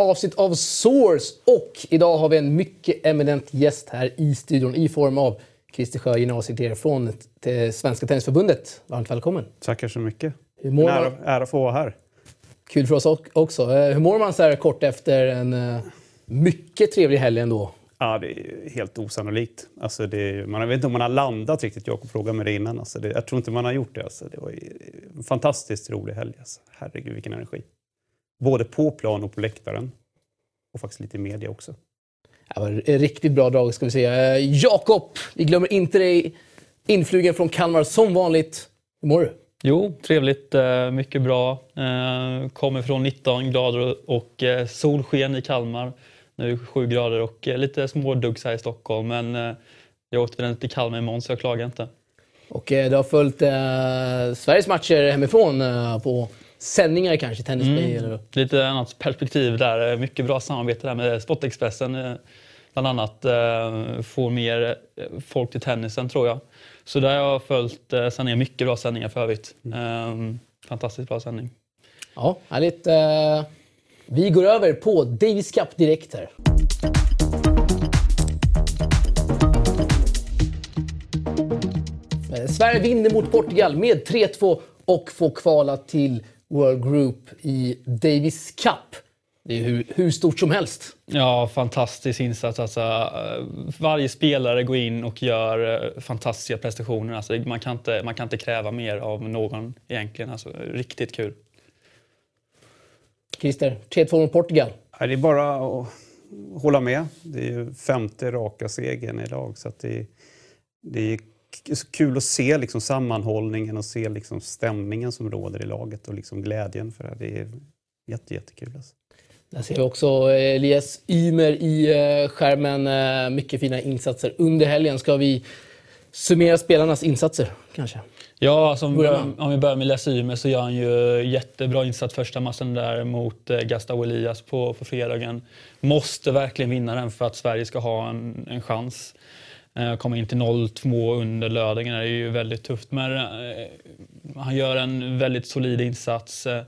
avsnitt av Source. Och idag har vi en mycket eminent gäst här i studion i form av Christer Sjö, generalsekreterare från Svenska Tennisförbundet. Varmt välkommen. Tackar så mycket. Hur mår en ära, ära att få vara här. Kul för oss också. Eh, hur mår man så här kort efter en eh, mycket trevlig helg ändå? Ja, det är helt osannolikt. Alltså det, man vet inte om man har landat riktigt. Jakob frågade mig det innan. Alltså det, jag tror inte man har gjort det. Alltså det var en fantastiskt rolig helg. Alltså. Herregud, vilken energi. Både på plan och på läktaren. Och faktiskt lite i media också. Det var en riktigt bra drag ska vi se. Eh, Jakob, vi glömmer inte dig. Influgen från Kalmar som vanligt. Hur mår du? Jo, trevligt. eh, Mycket bra. Eh, Kommer från 19 grader och eh, solsken i Kalmar. Nu 7 grader och lite småduggs här i Stockholm. Men jag väl till Kalmar imorgon så jag klagar inte. Och du har följt Sveriges matcher hemifrån på sändningar kanske, Tennisplay eller? Lite annat perspektiv där. Mycket bra samarbete där med Sportexpressen. eh, Bland annat eh, får mer eh, folk till tennisen tror jag. Så där har jag följt sändningar. Mycket bra sändningar för övrigt. Eh, Fantastiskt bra sändning. Ja, härligt. Vi går över på Davis Cup direkt här. Sverige vinner mot Portugal med 3-2 och får kvala till World Group i Davis Cup. Det är hur, hur stort som helst. Ja, fantastisk insats. Alltså, eh, varje spelare går in och gör eh, fantastiska prestationer. Alltså, man, kan inte, man kan inte kräva mer av någon egentligen. Alltså, riktigt kul. Christer, 3-2 mot Portugal. Ja, det är bara att hålla med. Det är ju femte raka segern i lag. Så att det, det kul att se liksom sammanhållningen och se liksom stämningen som råder i laget och liksom glädjen för det. Det är jätte, jättekul. Alltså. Där ser vi också eh, Elias Ymer i eh, skärmen. Eh, Mycket fina insatser under helgen. Ska vi summera spelarnas insatser kanske? Ja, alltså, om, vi Börjar om vi börjar med Lasse Ymer så gör han ju jättebra insats första matchen där mot Gustavo Elias på, på fredagen. Måste verkligen vinna den för att Sverige ska ha en, en chans. Eh, komma in till 0-2 under lördagen är ju väldigt tufft. Men eh, han gör en väldigt solid insats. Eh,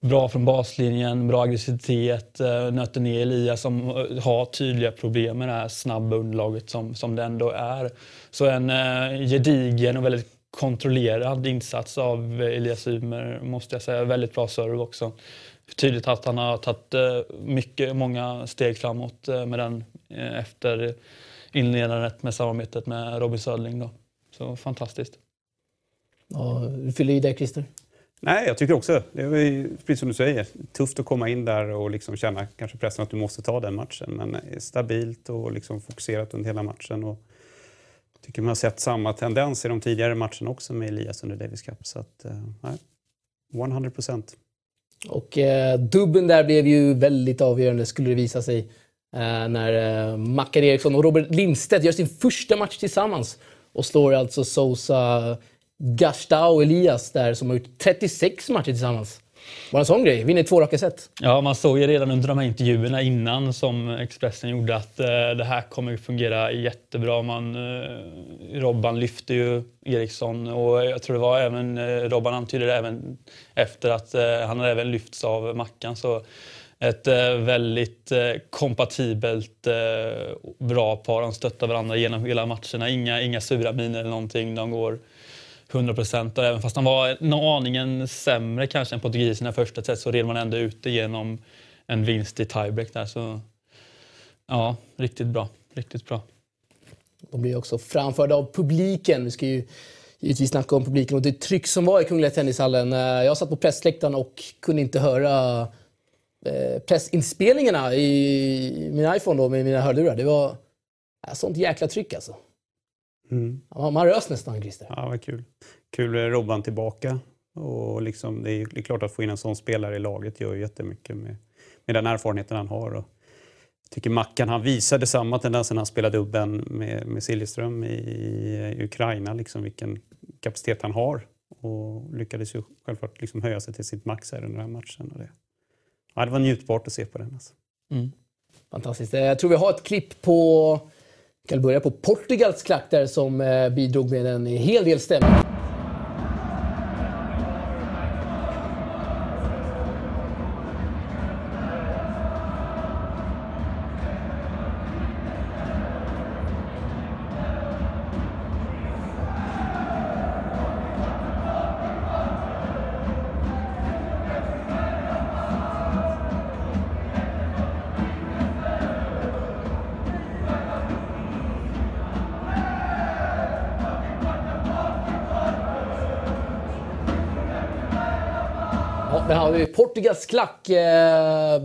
bra från baslinjen, bra aggressivitet, nöter ner Elias som har tydliga problem med det här snabba underlaget som, som det ändå är. Så en gedigen och väldigt kontrollerad insats av Elias Ymer måste jag säga. Väldigt bra serve också. Tydligt att han har tagit mycket, många steg framåt med den efter inledandet med samarbetet med Robin Södling. Då. Så fantastiskt. Ja, du fyller i där Christer. Nej, jag tycker också det är ju, precis som du säger, tufft att komma in där och liksom känna kanske pressen att du måste ta den matchen. Men stabilt och liksom fokuserat under hela matchen. Och jag tycker man har sett samma tendens i de tidigare matcherna också med Elias under Davis Cup. Så att, eh, nej, 100 procent. Och eh, dubben där blev ju väldigt avgörande skulle det visa sig. Eh, när eh, Mackan Eriksson och Robert Lindstedt gör sin första match tillsammans. Och slår alltså Sosa, Gastau och Elias där som har gjort 36 matcher tillsammans. Bara en sån grej. Vinner två raka set. Ja, man såg ju redan under de här intervjuerna innan som Expressen gjorde att eh, det här kommer fungera jättebra. Man, eh, Robban lyfte ju Eriksson och jag tror det var även, eh, Robban antydde det även efter att eh, han hade även lyfts av Mackan. Så ett eh, väldigt eh, kompatibelt, eh, bra par. De stöttar varandra genom hela matcherna. Inga, inga sura miner eller någonting. De går 100 procent. Även fast han var en aningen sämre kanske än portugiserna i första set så red man ändå ut det genom en vinst i tiebreak där. Så ja, riktigt bra. Riktigt bra. De blir också framförda av publiken. Vi ska ju givetvis snacka om publiken och det tryck som var i Kungliga Tennishallen. Jag satt på pressläktaren och kunde inte höra pressinspelningarna i min iPhone då, med mina hörlurar. Det var sånt jäkla tryck alltså. Mm. Man, man rös nästan, Christer. Ja, vad kul. Kul Robban tillbaka. Och liksom, det, är, det är klart att få in en sån spelare i laget gör ju jättemycket med, med den erfarenheten han har. Och jag tycker Mackan, han visade samma tendens när han spelade dubben med, med Siljeström i, i Ukraina, liksom vilken kapacitet han har. Och lyckades ju självklart liksom höja sig till sitt max här under den här matchen. Och det, ja, det var njutbart att se på den. Alltså. Mm. Fantastiskt. Eh, jag tror vi har ett klipp på... Kan börja på Portugals klack där som eh, bidrog med en hel del stämning. Har vi Portugals klack. Eh,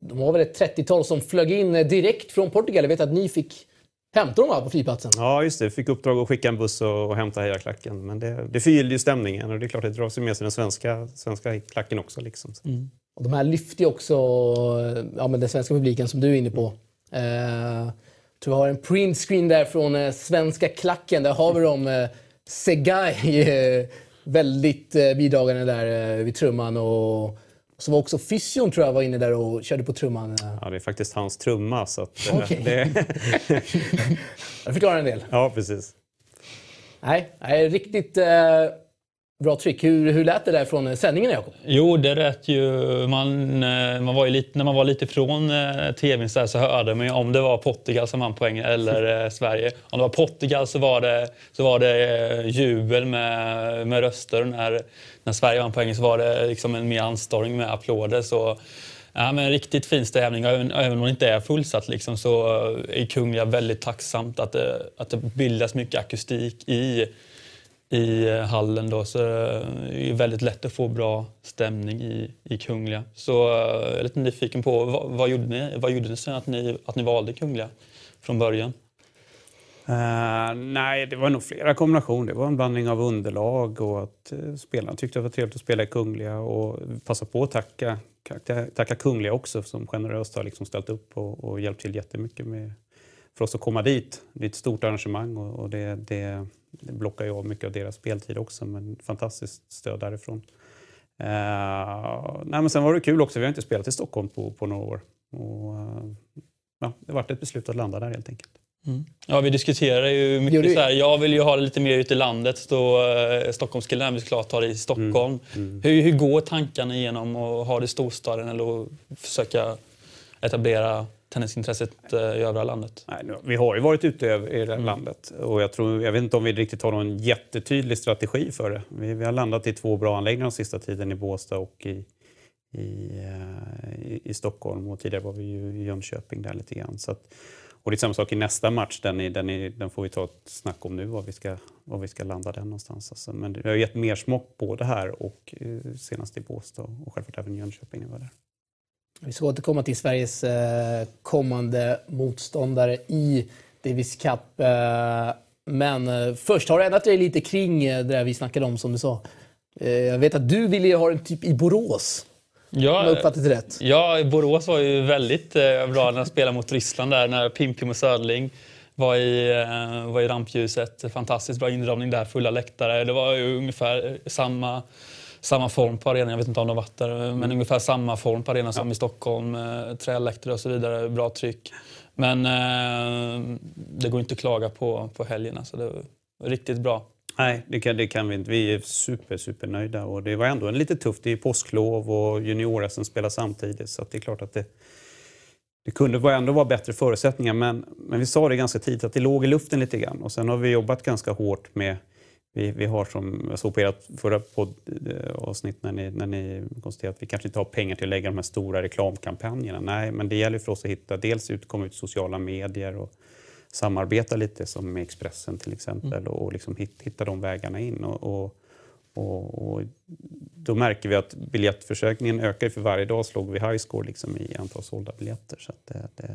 de var väl ett 30-tal som flög in direkt från Portugal. Jag vet att ni fick hämta dem va, på flygplatsen? Ja, just det. Vi fick uppdrag att skicka en buss och, och hämta hejarklacken. Men det, det förgyllde ju stämningen och det är klart att det drar sig med sig den svenska, svenska klacken också. Liksom. Mm. Och de här lyfter ju också ja, men den svenska publiken som du är inne på. Eh, tror vi har en printscreen där från eh, svenska klacken. Där har vi dem. Eh, Segai eh, väldigt eh, bidragande där eh, vid trumman. Och, så var också Fysion tror jag var inne där och körde på trumman. Ja, det är faktiskt hans trumma. Så att, eh, okay. det... det förklarar en del. Ja, precis. Nej, nej riktigt eh, bra tryck. Hur, hur lät det där från sändningen Jakob? Jo, det lät ju... Man, man var ju lite, när man var lite från eh, tvn så, så hörde man ju om det var Portugal som vann poäng eller eh, Sverige. Om det var Portugal så var det, så var det eh, jubel med, med röster. När, när Sverige vann poäng så var det liksom en mer anstormning med applåder. Så, Ja, men riktigt fin stämning. Även, även om det inte är fullsatt liksom, så är Kungliga väldigt tacksamt att det, att det bildas mycket akustik i i eh, hallen då, så eh, det är väldigt lätt att få bra stämning i, i Kungliga. Så eh, jag är lite nyfiken på vad, vad gjorde ni, vad gjorde ni sen att ni, att ni valde Kungliga från början? Uh, nej, det var nog flera kombinationer. Det var en blandning av underlag och att uh, spelarna tyckte det var trevligt att spela i Kungliga och passa på att tacka, tacka Kungliga också som generöst har liksom ställt upp och, och hjälpt till jättemycket med, för oss att komma dit. Det är ett stort arrangemang och, och det, det det blockar ju av mycket av deras speltid också, men fantastiskt stöd därifrån. Uh, nej, men sen var det kul också, vi har inte spelat i Stockholm på, på några år. Och, uh, ja, det vart ett beslut att landa där helt enkelt. Mm. Ja, vi diskuterar ju mycket så här. Jag vill ju ha det lite mer ute i landet. Då, eh, Stockholmskillen vill såklart ha det i Stockholm. Mm. Mm. Hur, hur går tankarna igenom att ha det i storstaden eller att försöka etablera tennisintresset eh, i övriga landet? Nej, nu, vi har ju varit ute i det mm. landet och jag, tror, jag vet inte om vi riktigt har någon jättetydlig strategi för det. Vi, vi har landat i två bra anläggningar den sista tiden i Båstad och i, i, uh, i, i, Stockholm och tidigare var vi ju i Jönköping där lite grann. Så att, och det är samma sak i nästa match, den, är, den, är, den får vi ta ett snack om nu var vi ska, var vi ska landa den någonstans. Alltså, men vi har gett mer smock både här och uh, senast i Båstad och självklart även i Jönköping när vi var där. Vi ska återkomma till Sveriges eh, kommande motståndare i Davis Cup. Eh, men eh, först har du ändrat dig lite kring det där vi snackade om som du sa. Jag vet att du ville ha en typ i Borås. Ja, om jag uppfattat det rätt. Ja, Borås var ju väldigt bra när de spelade mot Ryssland där när Pimpim och Söderling var i, var i rampljuset. Fantastiskt bra inramning där, fulla läktare. Det var ju ungefär samma samma form på arenan. Jag vet inte om de varit där, men mm. ungefär samma form på arenan som i Stockholm. Eh, träläktare och så vidare, bra tryck. Men eh, det går inte att klaga på, på helgen. Alltså det var riktigt bra. Nej, det kan, det kan vi inte. Vi är super, super nöjda. Och det var ändå en lite tufft. Det är påsklov och junior spelar samtidigt. Så det är klart att det, det kunde ändå vara bättre förutsättningar. Men, men vi sa det ganska tidigt att det låg i luften lite grann. Och sen har vi jobbat ganska hårt med vi, vi har som jag såg på ert förra poddavsnitt när ni, när ni konstaterade att vi kanske inte har pengar till att lägga de här stora reklamkampanjerna. Nej, men det gäller för oss att hitta, dels ut, komma ut sociala medier och samarbeta lite som med Expressen till exempel mm. och liksom hitta de vägarna in. Och, och, och, och, då märker vi att biljettförsökningen ökar för varje dag slog vi high score liksom i antal sålda biljetter. Så det, det,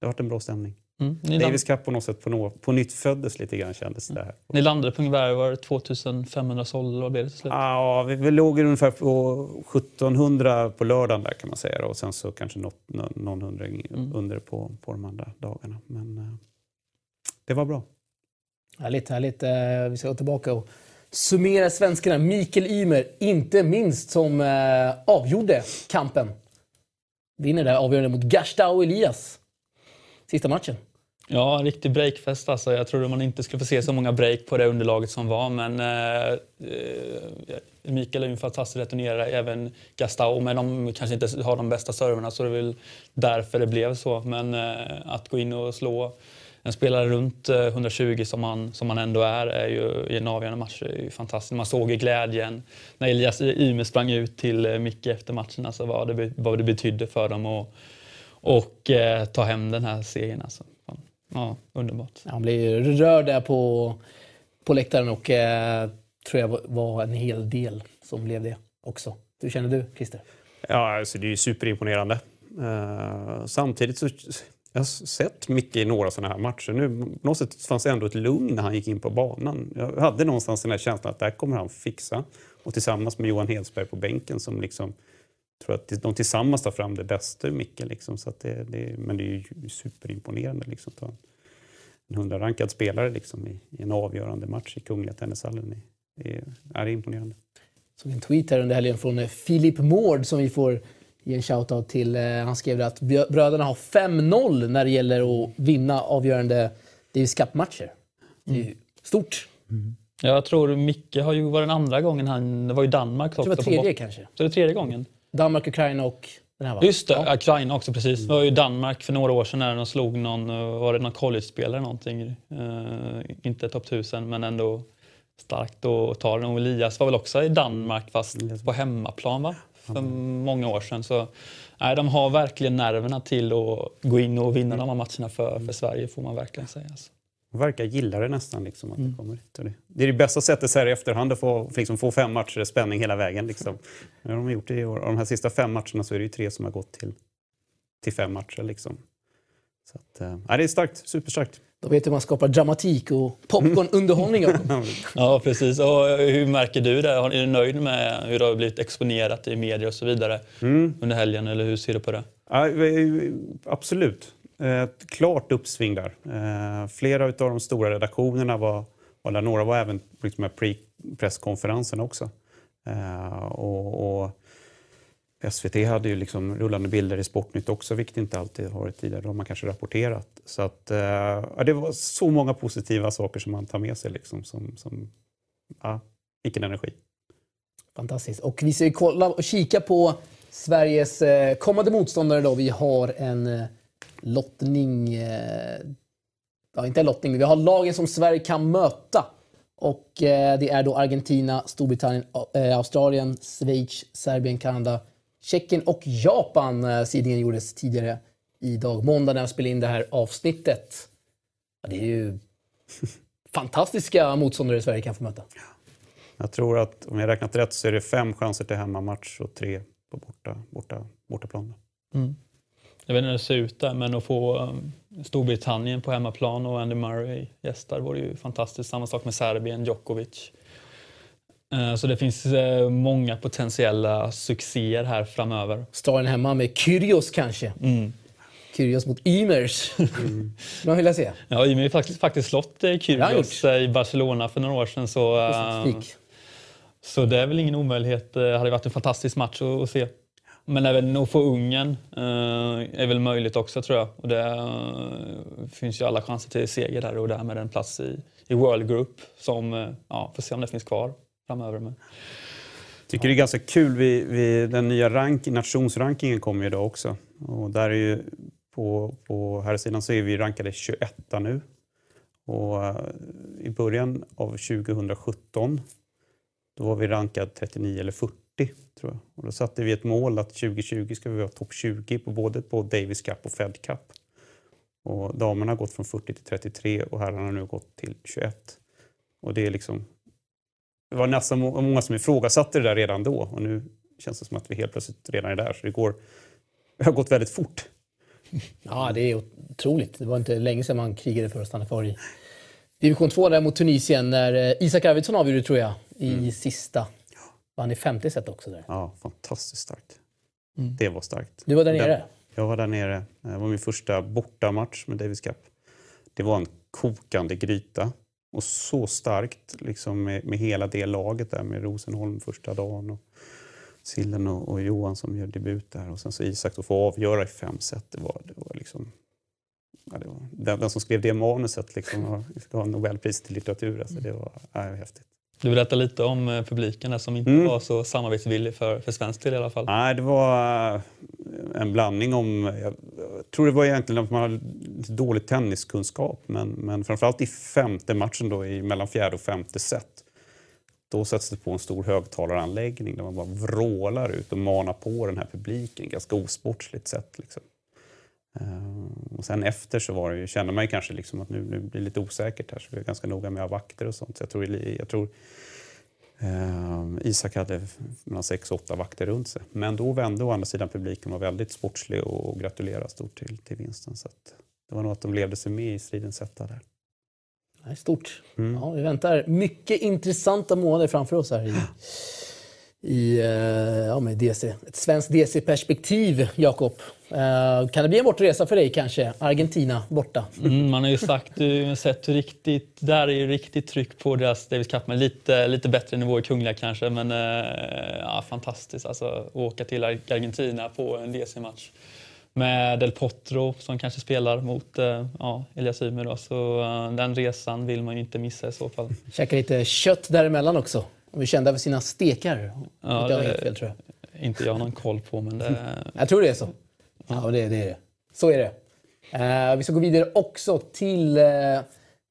det har varit en bra stämning. Mm. Davis Cup på något sätt på, något, på nytt föddes lite grann kändes det. Här. Ni landade på ungefär var 2500 såld, vad blev det till slut? Ja, vi, vi låg ungefär på 1700 på lördagen där kan man säga och sen så kanske något, någon hundring mm. under på, på de andra dagarna. Men eh, det var bra. Härligt, härligt. Eh, vi ska gå tillbaka och summera svenskarna. Mikael Ymer, inte minst, som eh, avgjorde kampen. Vinner det avgörande mot Gastau Elias. Sista matchen. Ja, en riktig breakfest alltså. Jag trodde man inte skulle få se så många break på det underlaget som var, men eh, eh, Mikael är ju en fantastisk returnerare, även Gastau, men de kanske inte har de bästa serverna så det är väl därför det blev så. Men eh, att gå in och slå en spelare runt eh, 120 som han, som han ändå är, är ju, i en avgörande match är ju fantastiskt. Man såg i glädjen när Elias Yme sprang ut till eh, Micke efter matchen, alltså vad, det, vad det betydde för dem. Och, och eh, ta hem den här serien. Alltså. Ja, underbart. Han blev rörd där på, på läktaren och eh, tror jag var en hel del som blev det också. Hur känner du, Christer? Ja, alltså det är ju superimponerande. Uh, samtidigt så jag har sett Micke i några sådana här matcher. Nu, på något sätt fanns det ändå ett lugn när han gick in på banan. Jag hade någonstans den här känslan att det här kommer han fixa. Och tillsammans med Johan Hedsberg på bänken som liksom tror att de tillsammans tar fram det bästa ur Micke. Liksom, så det, det, men det är ju superimponerande liksom, ta en hundrarankad spelare liksom, i, i, en avgörande match i Kungliga Tennishallen. Det är, är imponerande. Såg en tweet här under helgen från Filip Mård som vi får ge en shoutout till. Eh, han skrev att bröderna har 5-0 när det gäller att vinna avgörande Davis Cup-matcher. Det är ju mm. stort. Mm. Jag tror Micke har ju varit den andra gången han... Det var ju Danmark också. Jag tror det var tredje kanske. Så det är tredje gången? Danmark, Ukraina och den här va? Just det, ja. Ukraina också precis. Det var ju Danmark för några år sedan när de slog någon, var det någon college-spelare någonting? Uh, inte topp 1000 men ändå starkt att ta den. Och Elias var väl också i Danmark fast på hemmaplan va? för många år sedan. Så, nej, de har verkligen nerverna till att gå in och vinna de här matcherna för, för Sverige får man verkligen säga. Alltså. De verkar gilla det nästan. Liksom, att mm. det, kommer hit. Det är det bästa sättet så här i efterhand att få, liksom, få fem matcher spänning hela vägen. Liksom. Nu har de gjort det i år. Av de här sista fem matcherna så är det ju tre som har gått till, till fem matcher. Liksom. Så att, äh, det är starkt, superstarkt. Då vet hur man skapar dramatik och popcornunderhållning. ja, precis. Och hur märker du det? Är du nöjd med hur det har blivit exponerat i media och så vidare mm. under helgen? Eller hur ser du på det? Ja, absolut. Ett klart uppsving där. Eh, flera av de stora redaktionerna var, var där. Några var även liksom med pre-presskonferensen också. Eh, och, och SVT hade ju liksom rullande bilder i Sportnytt också, vilket inte alltid har varit tidigare. Då har man kanske rapporterat. Så att, eh, det var så många positiva saker som man tar med sig. Liksom, som, som, ja, vilken energi. Fantastiskt. Och vi ska kolla och kika på Sveriges eh, kommande motståndare. Då. Vi har en eh, lottning. Eh, ja, inte lottning, men vi har lagen som Sverige kan möta. Och eh, det är då Argentina, Storbritannien, eh, Australien, Schweiz, Serbien, Kanada, Tjeckien och Japan. Sidningen gjordes tidigare idag, måndag, när jag spelade in det här avsnittet. Ja, det är ju fantastiska motståndare Sverige kan få möta. Jag tror att om jag räknat rätt så är det fem chanser till hemmamatch och tre på borta, borta, bortaplan. Mm. Jag vet inte hur det ser ut där, men att få eh, Storbritannien på hemmaplan och Andy Murray gästar vore ju fantastiskt. Samma sak med Serbien, Djokovic. Eh, så det finns eh, många potentiella succéer här framöver. Staren hemma med Kyrgios kanske? Mm. Kyrgios mot Ymers. Mm. Man vill se. Ja, Ymer har faktiskt, faktiskt slått eh, Kyrgios i Barcelona för några år sedan. Så, så det är väl ingen omöjlighet. Det hade varit en fantastisk match att, se. Men även att få Ungern eh, är väl möjligt också tror jag. Och det eh, finns ju alla chanser till seger där och därmed en plats i, i World Group som, eh, ja, får se om det finns kvar framöver. Men... tycker det är ganska kul. Vi, vi, den nya rank, nationsrankingen kommer ju idag också. Och där är ju, på, på här sidan så är vi rankade 21 nu. Och I början av 2017 då var vi rankad 39 eller 40 tror jag. Och då satte vi ett mål att 2020 ska vi vara topp 20 på både på Davis Cup och Fed Cup. Och damerna har gått från 40 till 33 och herrarna har nu gått till 21. Och det är liksom det var nästan många som ifrågasatte det där redan då och nu känns det som att vi helt plötsligt redan är där. Så det, går, det har gått väldigt fort. Ja, det är otroligt. Det var inte länge sedan man krigade för att stanna kvar i division 2 där mot Tunisien när eh, Isak Arvidsson avgjorde, tror jag, i mm. sista. Var han i femte set också? Där. Ja, fantastiskt starkt. Mm. Det var starkt. Du var där nere? Jag var där nere. Det var min första bortamatch med Davis Cup. Det var en kokande gryta. Och så starkt liksom med, med hela det laget där med Rosenholm första dagen. Och Sillen och, och Johan som gör debut där. Och sen så Isak att få avgöra i fem set. Det var, det var liksom... Ja, det var, den, den, som skrev det manuset liksom, ska ha Nobelpris till litteratur. Alltså, det var ja, häftigt. Du berättar lite om eh, publiken som inte mm. var så samarbetsvillig för, för svensk del i alla fall. Nej, det var eh, en blandning om... Jag tror det var egentligen att man hade lite dålig tenniskunskap men, men framförallt i femte matchen då, i mellan fjärde och femte set. Då sätts det på en stor högtalaranläggning där man bara vrålar ut och manar på den här publiken. Ganska osportsligt sätt. Liksom. Uh, och sen efter så var det kände man ju kanske liksom att nu, nu blir det lite osäkert här så vi är ganska noga med vakter och sånt. Så jag tror, jag tror Eh, Isak hade mellan sex och åtta vakter runt sig. Men då vände å andra sidan publiken var väldigt sportslig och gratulerade stort till, till vinsten. Så det var nog att de levde sig med i stridens hetta där. Det är stort. Mm. Ja, vi väntar mycket intressanta månader framför oss här i, i eh, ja, med DC. Ett svenskt DC-perspektiv, Jakob. Uh, kan det bli en bortresa för dig kanske? Argentina borta? Mm, man har ju sagt, du sett hur riktigt, där är ju riktigt tryck på deras Davis Cup. Men lite, lite bättre nivå i Kungliga kanske. Men uh, ja, fantastiskt alltså. Åka till Argentina på en DC-match. Med Del Potro som kanske spelar mot uh, ja, Elias Ymer. Då. Så den resan vill man ju inte missa i så fall. Käka lite kött däremellan också. De är kända för sina stekar. Ja. Inte jag har någon koll på men det... jag tror det är så. Ja, det, det är det. Så är det. Uh, vi ska gå vidare också till uh,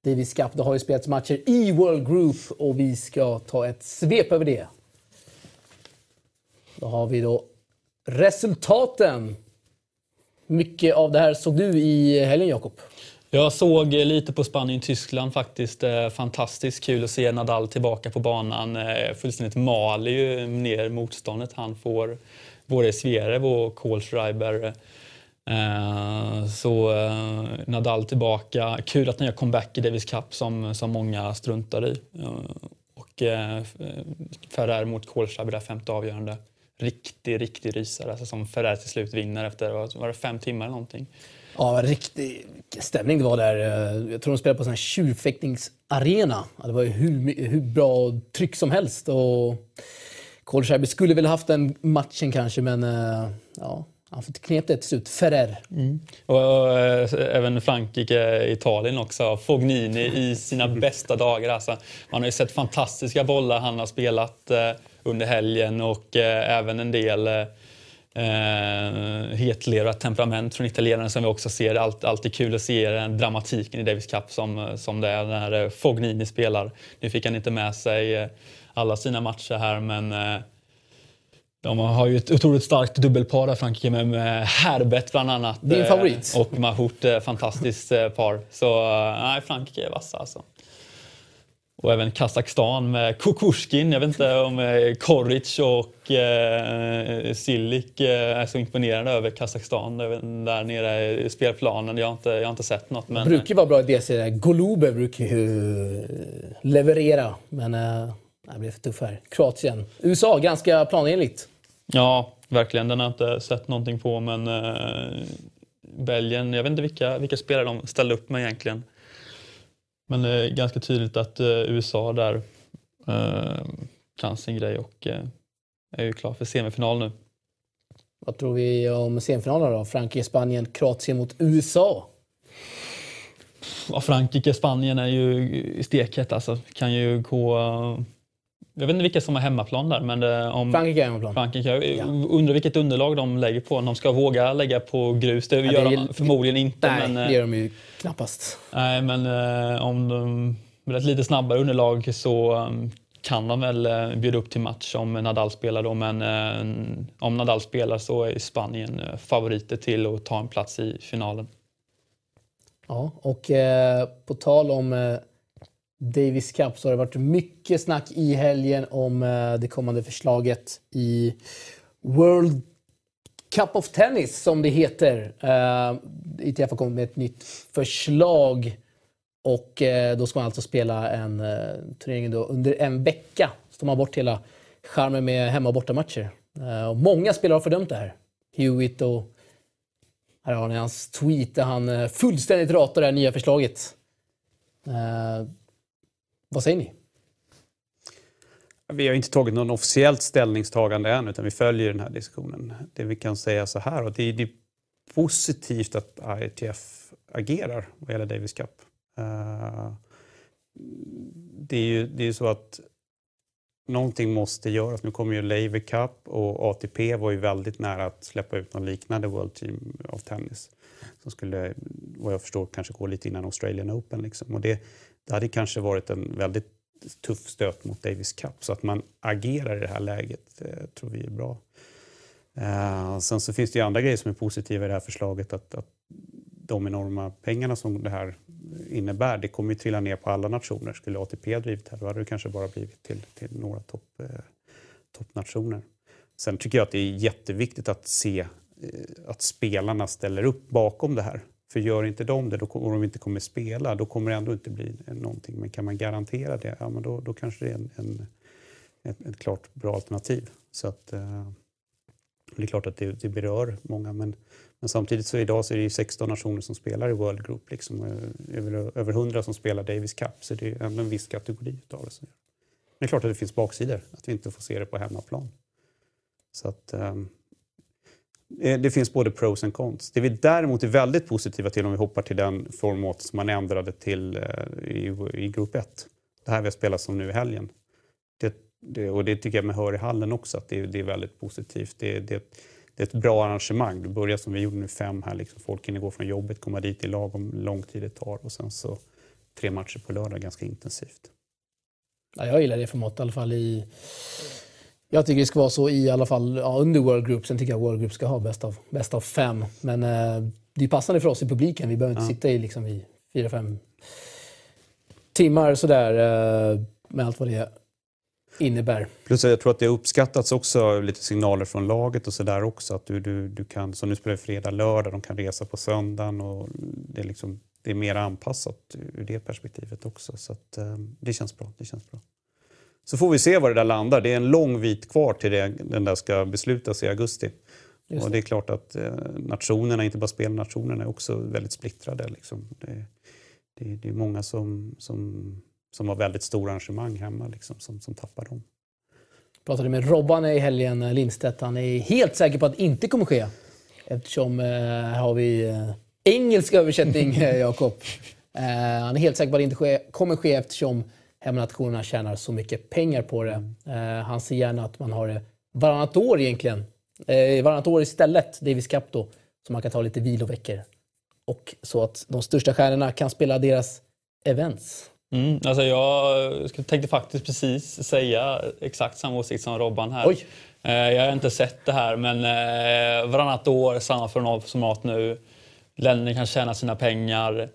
Davis Cup. Det har ju spelats matcher i World Group och vi ska ta ett svep över det. Då har vi då resultaten. Mycket av det här såg du i helgen, Jakob? Jag såg lite på Spanien-Tyskland faktiskt. Eh, fantastiskt kul att se Nadal tillbaka på banan. Fullständigt mal ju ner motståndet han får både Zverev och Kohlschreiber. Eh, så eh, Nadal tillbaka. Kul att han gör comeback i Davis Cup som, som många struntar i. Eh, och eh, Ferrer mot Kohlschreiber, det femte avgörande. Riktig, riktig rysare alltså som Ferrer till slut vinner efter var det fem timmar eller någonting. Ja, riktig stämning det var där. Eh, jag tror de spelade på en tjurfäktningsarena. Det var ju hur, hur bra tryck som helst. Och Kohlschreiber skulle väl haft den matchen kanske, men uh, ja, han knep det till slut. Ferrer. Mm. Och, och, även Frankrike, Italien också. Fognini i sina bästa dagar. Alltså, man har ju sett fantastiska bollar han har spelat uh, under helgen och uh, även en del uh, hetlerat temperament från italienarna som vi också ser. Allt, alltid kul att se den dramatiken i Davis Cup som, som det är när Fognini spelar. Nu fick han inte med sig alla sina matcher här men eh, de har ju ett otroligt starkt dubbelpar där Frankrike med, med Herbert bland annat. Din favorit? Eh, och Mahout, fantastiskt par. Så nej, Frankrike är vassa alltså. Och även Kazakstan med Kukushkin. Jag vet inte om Koric och eh, Silik är så imponerade över Kazakstan där nere i spelplanen. Jag har inte, jag har inte sett något. Men... Det brukar vara bra i DC. Golube brukar ju leverera. Men det blev för tuff här. Kroatien. USA, ganska planenligt. Ja, verkligen. Den har jag inte sett någonting på, men eh, Belgien, jag vet inte vilka, vilka spelare de ställde upp med egentligen. Men det är ganska tydligt att eh, USA där eh, kan sin grej och eh, är ju klar för semifinal nu. Vad tror vi om semifinalerna då? Frankrike, Spanien, Kroatien mot USA? Ja, Frankrike, Spanien är ju stekhett alltså. Kan ju gå jag vet inte vilka som har hemmaplan där. Men eh, om Frankrike är hemmaplan. Frankrike, ja. Undrar vilket underlag de lägger på. Om de ska våga lägga på grus. Det ja, gör det, de förmodligen inte. Nej, men, det gör de ju knappast. Nej, men eh, om de med ett lite snabbare underlag så kan de väl bjuda upp till match om Nadal spelar då. Men om Nadal spelar så är Spanien favoriter till att ta en plats i finalen. Ja, och eh, på tal om Davis Cup så har det varit mycket snack i helgen om eh, det kommande förslaget i World Cup of Tennis som det heter. Eh, ITF har kommit med ett nytt förslag och eh, då ska man alltså spela en turnering då under en vecka. Så tar man bort hela charmen med hemma och bortamatcher. Många spelare har fördömt det här. Hewitt och här har ni hans tweet där han fullständigt ratar det här nya förslaget. Vad säger ni? Vi har inte tagit någon officiellt ställningstagande än utan vi följer den här diskussionen. Det vi kan säga så här, och det är, det är positivt att ITF agerar vad gäller Davis Cup. Eh, det är ju det är så att någonting måste göras. Nu kommer ju Laver Cup och ATP var ju väldigt nära att släppa ut någon liknande World Team of Tennis som skulle, vad jag förstår, kanske gå lite innan Australian Open. Liksom. Och det, det hade kanske varit en väldigt tuff stöt mot Davis Cup. Så att man agerar i det här läget eh, tror vi är bra. Eh, sen så finns det ju andra grejer som är positiva i det här förslaget. Att, att de enorma pengarna som det här innebär. Det kommer ju trilla ner på alla nationer. Skulle ATP ha drivit det här då hade det kanske bara blivit till, till några topp, eh, toppnationer. Sen tycker jag att det är jätteviktigt att se eh, att spelarna ställer upp bakom det här. För gör inte de det, då, och de inte kommer spela, då kommer det ändå inte bli någonting. Men kan man garantera det, ja, men då, då kanske det är en, en ett, ett, klart bra alternativ. Så att, eh, det är klart att det, det berör många, men, men samtidigt så idag så är det 16 nationer som spelar i World Group. Liksom, eh, över, över 100 som spelar Davis Cup, så det är ändå en viss kategori av det. det är klart att det finns baksidor, att vi inte får se det på hemmaplan. Så att, eh, Eh, det finns både pros och cons. Det vi däremot är väldigt positiva till om vi hoppar till den format som man ändrade till eh, i, i grupp 1. Det här vi har spelat som nu i helgen. Det, det, och det tycker jag med hör i hallen också, att det, det är väldigt positivt. Det, det, det är ett bra arrangemang. Du börjar som vi gjorde nu fem här. Liksom. Folk hinner gå från jobbet, komma dit i lagom lång tid det tar och sen så tre matcher på lördag ganska intensivt. Ja, jag gillar det formatet i alla fall i jag tycker det ska vara så i alla fall ja, under World Group. Sen tycker jag World Group ska ha bäst av, bäst av fem. Men eh, det är passande för oss i publiken. Vi behöver inte ja. sitta i, liksom, i fyra, fem timmar sådär eh, med allt vad det innebär. Plus jag tror att det har uppskattats också lite signaler från laget och sådär också. Att du, du, du kan, så nu spelar vi fredag, lördag, de kan resa på söndagen och det är, liksom, det är mer anpassat ur det perspektivet också. Så att, eh, det känns bra. Det känns bra. Så får vi se var det där landar. Det är en lång bit kvar till det, den där ska beslutas i augusti. Det. Och det är klart att eh, nationerna, inte bara spelnationerna, är också väldigt splittrade. Liksom. Det, det, det, är många som, som, som har väldigt stora arrangemang hemma liksom, som, som tappar dem. Jag pratade med Robban i helgen, Lindstedt. Han är helt säker på att det inte kommer ske. Eftersom eh, har vi eh, engelsk översättning, eh, Jakob. Eh, han är helt säker på att det inte ske, kommer ske eftersom hemnationerna tjänar så mycket pengar på det. Eh, han ser gärna att man har det varannat år egentligen. Eh, varannat år istället, Davis Cup då, så man kan ta lite viloveckor. Och så att de största stjärnorna kan spela deras events. Mm, alltså jag tänkte faktiskt precis säga exakt samma åsikt som Robban här. Oj. Eh, jag har inte sett det här men eh, varannat år, samma format nu. Länderna kan tjäna sina pengar.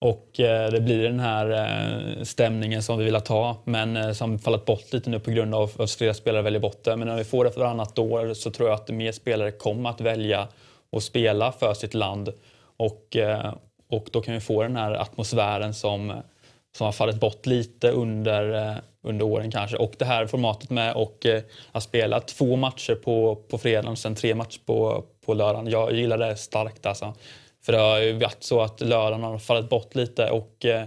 Och eh, det blir den här eh, stämningen som vi vill ha men eh, som fallit bort lite nu på grund av att flera spelare väljer bort det. Men när vi får det för varannat år så tror jag att mer spelare kommer att välja att spela för sitt land. Och, och då kan vi få den här atmosfären som, som har fallit bort lite under, under åren kanske. Och det här formatet med och, att spela två matcher på, på fredagen och sen tre matcher på, på lördagen. Jag gillar det starkt alltså. För det har ju varit så att lördagen har fallit bort lite och, eh,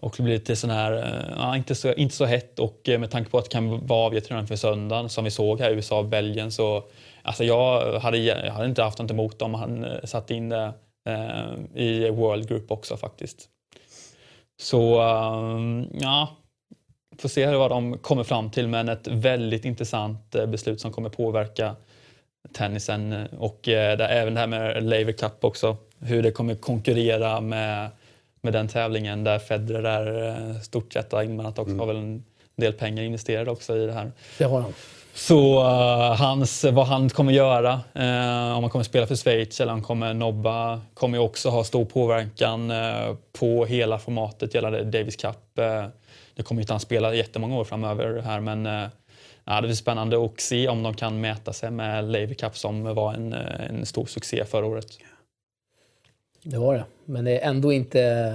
och det blir lite sån här, eh, ja, inte, så, inte så hett och eh, med tanke på att det kan vara avgjort redan för söndagen som vi såg här i USA och Belgien så alltså jag hade, jag hade inte haft något emot om han satt in det eh, i World Group också faktiskt. Så ehm, ja, får se vad de kommer fram till men ett väldigt intressant beslut som kommer påverka tennisen och eh, det, även det här med Laver Cup också. Hur det kommer konkurrera med, med den tävlingen där Federer är eh, stort sett inblandat också. Mm. Har väl en del pengar investerade också i det här. Det har han. Så uh, hans, vad han kommer göra, uh, om han kommer spela för Schweiz eller om han kommer nobba, kommer ju också ha stor påverkan uh, på hela formatet gällande Davis Cup. det kommer ju inte han spela jättemånga år framöver här men ja, det blir spännande att se om de kan mäta sig med Laver Cup som var en, en stor succé förra året. Det var det, men det är ändå inte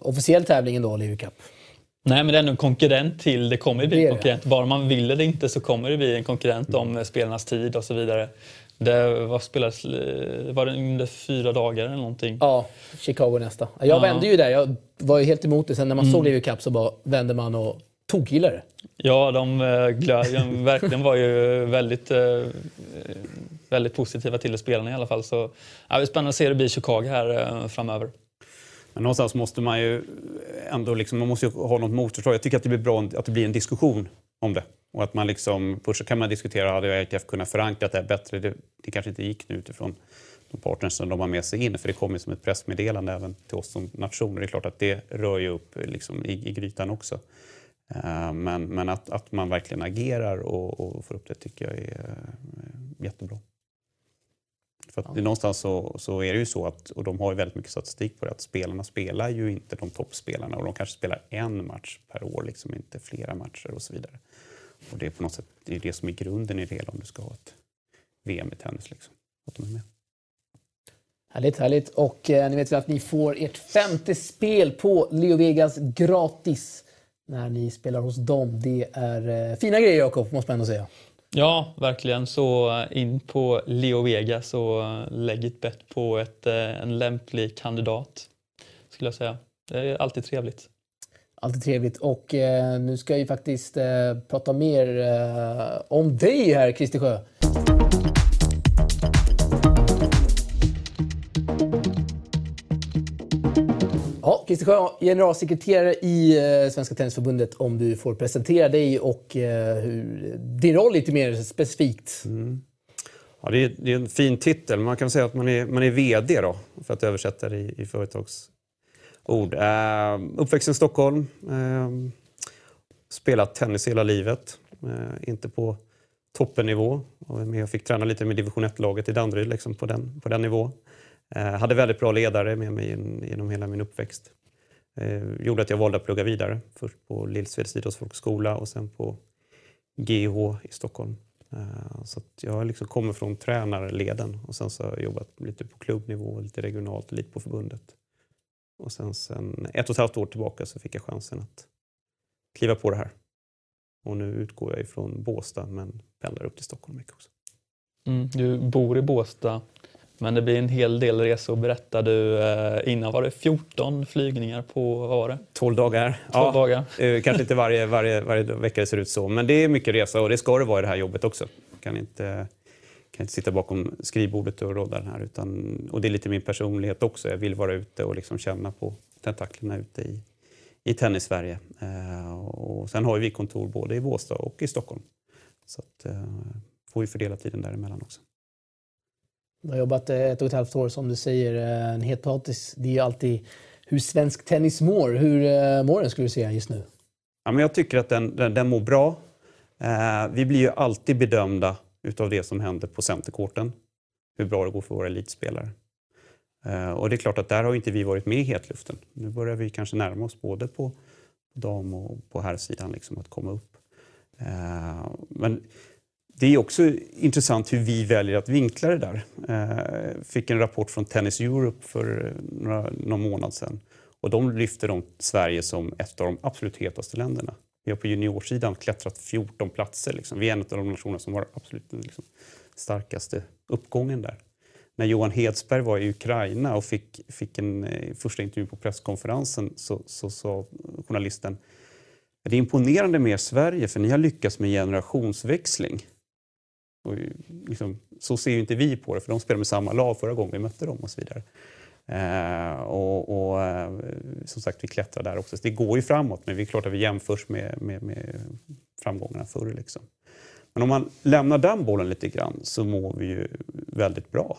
officiell tävling ändå, Laver Cup. Nej, men det är ändå en konkurrent till, det kommer ju bli en konkurrent. Bara man vill det inte så kommer det bli en konkurrent mm. om spelarnas tid och så vidare. Det var, spelades, var det under fyra dagar eller någonting? Ja, Chicago nästa. Jag ja. vände ju där, jag var ju helt emot det. Sen när man mm. såg Lever Cup så bara vände man och tokgillade Ja, de, eh, de verkligen var ju väldigt, eh, väldigt positiva till det, spelarna i alla fall. Så, ja, det är spännande att se hur det blir i Chicago här eh, framöver. Men någonstans måste man ju ändå liksom, man måste ha något motförslag. Jag tycker att det blir bra att det blir en diskussion om det. Och att man liksom, först så kan man diskutera, hade ITF kunnat förankra det här bättre? Det, det kanske inte gick nu utifrån de partners som de har med sig in, för det kommer som ett pressmeddelande även till oss som nation. Det är klart att det rör ju upp liksom, i, i grytan också. Eh, men, men att, att man verkligen agerar och, och får upp det tycker jag är eh, jättebra. För att ja. någonstans så, så, är det ju så att, och de har ju väldigt mycket statistik på det, att spelarna spelar ju inte de toppspelarna och de kanske spelar en match per år, liksom inte flera matcher och så vidare. Och det är på något sätt det, är det som är grunden i det hela om du ska ha ett VM i tennis. Liksom, att de är med. Härligt, härligt. Och eh, ni vet väl att ni får ert femte spel på Leo Vegas gratis när ni spelar hos dem. Det är eh, fina grejer Jakob, måste man ändå säga. Ja, verkligen. Så eh, in på Leo Vegas och eh, lägg ett bett på ett, eh, en lämplig kandidat, skulle jag säga. Det är alltid trevligt. Alltid trevligt. Och eh, nu ska jag faktiskt eh, prata mer eh, om dig här, Christer Sjö. Christer Sjö, generalsekreterare i eh, Svenska Tennisförbundet, om du får presentera dig och eh, hur, din roll lite mer specifikt. Mm. Ja, det, är, det är en fin titel. Man kan säga att man är, man är VD då, för att översätta det i, i företagsord. Uh, uppväxt i Stockholm. Uh, spelat tennis hela livet. Uh, inte på toppennivå. Men jag fick träna lite med division 1-laget i Danderyd liksom på, den, på den nivån. Eh, hade väldigt bra ledare med mig genom hela min uppväxt. Eh, gjorde att jag valde att plugga vidare. Först på Lillsveds idrottsfolkhögskola och sen på GH i Stockholm. Eh, så jag liksom kommer från tränarleden och sen så har jag jobbat lite på klubbnivå, lite regionalt, lite på förbundet. Och sen, sen ett och ett halvt år tillbaka så fick jag chansen att kliva på det här. Och nu utgår jag ifrån Båstad men pendlar upp till Stockholm mycket också. Mm, du bor i Båstad men det blir en hel del resor berättade du. Eh, innan var det 14 flygningar på, vad var det? 12 dagar. 12 ja, dagar. Eh, kanske inte varje, varje, varje vecka det ser ut så, men det är mycket resa och det ska det vara i det här jobbet också. Kan inte, kan inte sitta bakom skrivbordet och råda den här. Utan, och det är lite min personlighet också. Jag vill vara ute och liksom känna på tentaklerna ute i, i tennis-Sverige. Eh, och sen har vi kontor både i Båstad och i Stockholm. Så att, får vi fördela tiden däremellan också. Du har jobbat eh, ett och ett halvt år som du säger. Eh, en het potatis. Det är alltid hur svensk tennis mår. Hur eh, mår den skulle du säga just nu? Ja, men jag tycker att den, den, den mår bra. Eh, vi blir ju alltid bedömda utav det som händer på centerkorten. Hur bra det går för våra elitspelare. Eh, och det är klart att där har inte vi varit med i hetluften. Nu börjar vi kanske närma oss både på dam och på herrsidan liksom att komma upp. Eh, men det är också intressant hur vi väljer att vinkla det där. Jag fick en rapport från Tennis Europe för eh, några, någon månad sedan. Och de lyfter de Sverige som ett av de absolut hetaste länderna. Vi har på juniorsidan klättrat 14 platser. Liksom. Vi är en av de nationer som har absolut liksom, starkaste uppgången där. När Johan Hedsberg var i Ukraina och fick, fick en eh, första intervju på presskonferensen så sa så, så, journalisten det är imponerande med Sverige för ni har lyckats med generationsväxling. Och eh, liksom, så ser ju inte vi på det, för de spelade med samma lag förra gången vi mötte dem och så vidare. Eh, och, och eh, som sagt, vi klättrar där också. Så det går ju framåt, men det är klart att vi jämförs med, med, med framgångarna förr. Liksom. Men om man lämnar den bollen lite grann så mår vi ju väldigt bra.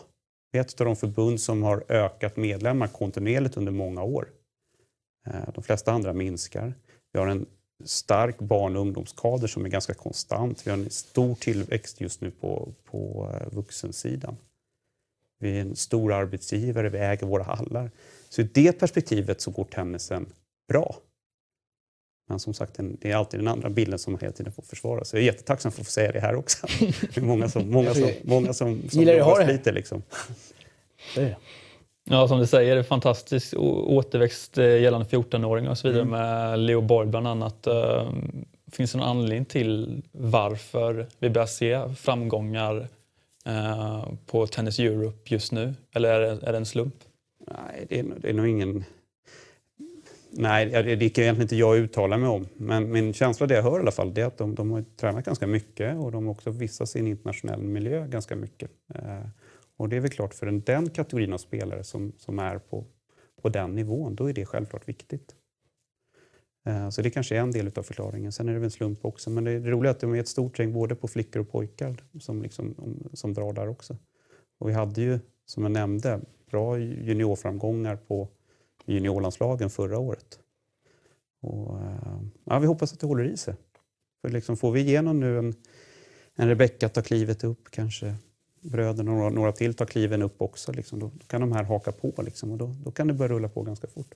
Vi är ett av de förbund som har ökat medlemmar kontinuerligt under många år. Eh, de flesta andra minskar. Vi har en stark barn och ungdomskader som är ganska konstant. Vi har en stor tillväxt just nu på, på eh, vuxensidan. Vi är en stor arbetsgivare, vi äger våra hallar. Så i det perspektivet så går tennisen bra. Men som sagt, det är alltid den andra bilden som man hela tiden får försvara. Så jag är jättetacksam för att få säga det här också. Det är många som, många som, många som, som jobbar sliter. Liksom. Ja, som du säger, det fantastisk återväxt eh, gällande 14-åringar och så vidare mm. med Leo Borg bland annat. Eh, finns det någon anledning till varför vi börjar se framgångar eh, på Tennis Europe just nu? Eller är det, är det en slump? Nej, det är, det är nog ingen... Nej, det kan egentligen inte jag uttala mig om. Men min känsla, det jag hör i alla fall, är att de, de har tränat ganska mycket och de har också visat sin internationell miljö ganska mycket. Och det är väl klart för den, den kategorin av spelare som, som är på, på den nivån, då är det självklart viktigt. Eh, så det kanske är en del av förklaringen. Sen är det väl en slump också. Men det är roligt att de är ett stort gäng både på flickor och pojkar som, liksom, som drar där också. Och vi hade ju, som jag nämnde, bra juniorframgångar på juniorlandslagen förra året. Och, eh, ja, vi hoppas att det håller i sig. För liksom får vi igenom nu en, en Rebecka tar klivet upp kanske bröderna och några, några till tar kliven upp också, liksom, då, då kan de här haka på liksom, och då, då kan det börja rulla på ganska fort.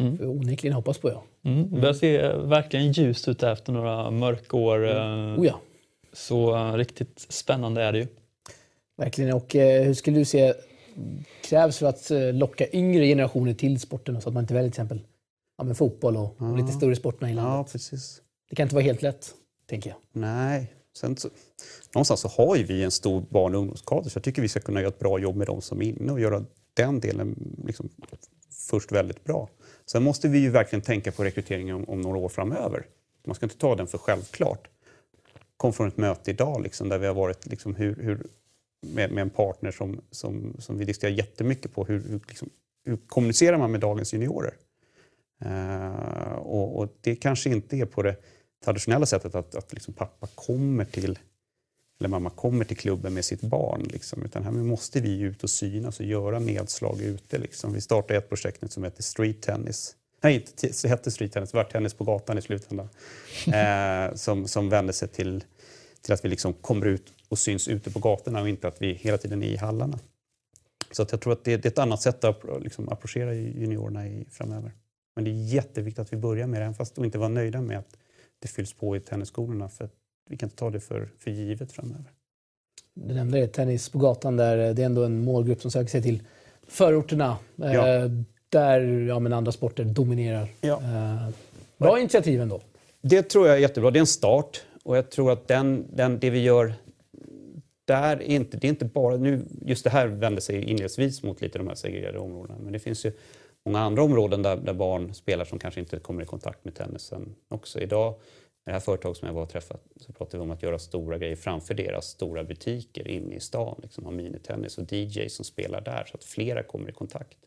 Mm. Onekligen hoppas på ja. Mm. Det börjar se verkligen ljust ut efter några mörkår. Mm. Oh ja. Så riktigt spännande är det ju. Verkligen. Och uh, hur skulle du se krävs för att uh, locka yngre generationer till sporten så att man inte väljer till exempel ja, men fotboll och, ja. och lite större sporterna i landet? Ja, precis. Det kan inte vara helt lätt, tänker jag. Nej. Sen så, någonstans så har ju vi en stor barn och ungdomskader så jag tycker vi ska kunna göra ett bra jobb med de som är inne och göra den delen liksom först väldigt bra. Sen måste vi ju verkligen tänka på rekryteringen om, om några år framöver. Man ska inte ta den för självklart. Kom från ett möte idag liksom, där vi har varit liksom, hur, hur, med, med, en partner som, som, som vi diskuterar jättemycket på. Hur, hur, liksom, hur kommunicerar man med dagens juniorer? Uh, och, och, det kanske inte är på det traditionella sättet att, att liksom pappa kommer till eller mamma kommer till klubben med sitt barn. Liksom. Utan här måste vi ut och synas och göra nedslag ute. Liksom. Vi startade ett projekt som heter Street Tennis. Nej, inte, hette Street Tennis, det var tennis på gatan i slutändan. Eh, som, som vände sig till, till att vi liksom kommer ut och syns ute på gatorna och inte att vi hela tiden är i hallarna. Så att jag tror att det, det är ett annat sätt att liksom, approchera juniorerna i, framöver. Men det är jätteviktigt att vi börjar med det, även fast vi inte var nöjda med att det fylls på i tennisskolorna. För vi kan inte ta det för, för givet framöver. Du nämnde det, tennis på gatan, där det är ändå en målgrupp som söker sig till förorterna. Eh, ja. där ja, men andra sporter dominerar. Ja. Eh, bra initiativ ändå. Det tror jag är jättebra. Det är en start. Och jag tror att den, den, det vi gör där är inte, det är inte bara, nu, just det här vänder sig inledningsvis mot lite de här segregerade områdena, men det finns ju många andra områden där, där barn spelar som kanske inte kommer i kontakt med tennisen också. Idag det här företaget som jag var och träffat så pratade vi om att göra stora grejer framför deras stora butiker inne i stan. Liksom ha minitennis och DJ som spelar där så att flera kommer i kontakt.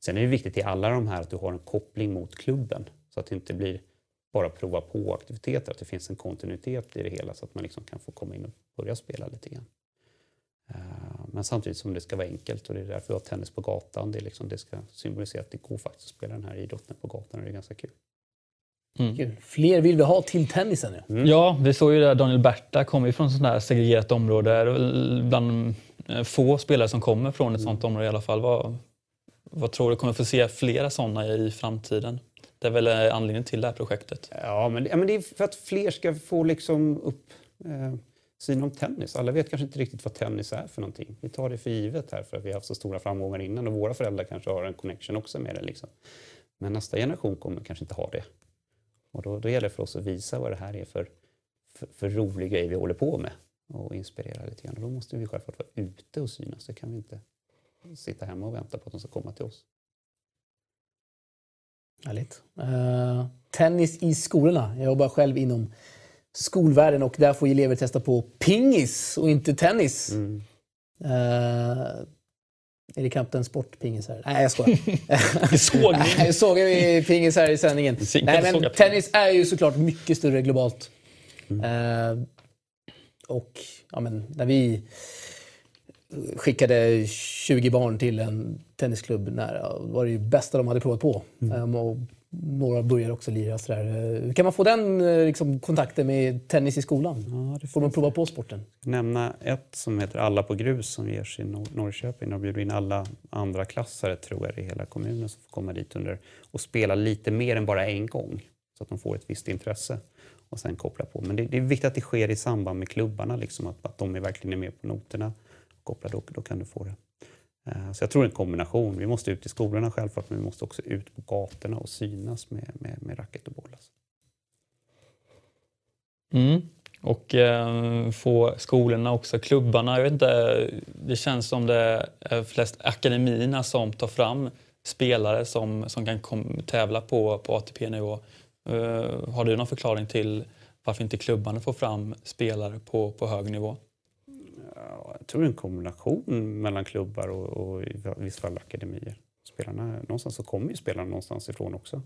Sen är det viktigt i alla de här att du har en koppling mot klubben så att det inte blir bara prova på aktiviteter, att det finns en kontinuitet i det hela så att man liksom kan få komma in och börja spela lite grann. Eh, men samtidigt som det ska vara enkelt och det är därför vi har tennis på gatan. Det, liksom, det ska symbolisera att det går faktiskt att spela den här idrotten på gatan och det är ganska kul. Mm. Fler vill vi ha till tennisen. Ja, mm. ja vi såg ju där Daniel Berta kommer ju från ett sånt här segregerat område. Bland eh, få spelare som kommer från ett mm. sånt område i alla fall. Vad, vad tror du kommer få se flera sådana i framtiden? Det är väl eh, anledningen till det här projektet? Ja, men, ja, men det är för att fler ska få liksom upp eh, syn om tennis. Alla vet kanske inte riktigt vad tennis är för någonting. Vi tar det för givet här för att vi har haft så stora framgångar innan och våra föräldrar kanske har en connection också med det. Liksom. Men nästa generation kommer kanske inte ha det. Och då, då gäller det för oss att visa vad det här är för, för, för rolig grej vi håller på med och inspirera lite grann. Och då måste vi självklart vara ute och synas. Det kan vi inte sitta hemma och vänta på att de ska komma till oss. Härligt. Uh, tennis i skolorna. Jag jobbar själv inom skolvärlden och där får elever testa på pingis och inte tennis. Mm. Uh, är det knappt en sportpingis här? Nej, jag skojar. såg ni? såg vi pingis här i sändningen? Nej, men tennis är ju såklart mycket större globalt. Mm. Uh, och ja, men, när vi skickade 20 barn till en tennisklubb nära, var det bästa de hade provat på. Mm. Um, och några börjar också lira. Sådär. Kan man få den eh, liksom, kontakten med tennis i skolan? Ja, det får man prova på sporten? Nämna ett som heter Alla på grus som ges i Nor Norrköping. De bjuder in alla andra klassare tror jag i hela kommunen som får komma dit under och spela lite mer än bara en gång så att de får ett visst intresse och sen koppla på. Men det, det är viktigt att det sker i samband med klubbarna, liksom, att, att de är verkligen är med på noterna. Koppla, då, då kan du få det. Eh, så jag tror en kombination. Vi måste ut i skolorna självklart, men vi måste också ut på gatorna och synas med, med, med racket och boll. Alltså. Mm. Och eh, få skolorna också, klubbarna. Jag vet inte, det känns som det är flest akademierna som tar fram spelare som, som kan kom, tävla på, på ATP-nivå. Eh, har du någon förklaring till varför inte klubbarna får fram spelare på, på hög nivå? Jag tror en kombination mellan klubbar och, och i vissa fall akademier. Spelarna, någonstans så kommer ju spelarna någonstans ifrån också.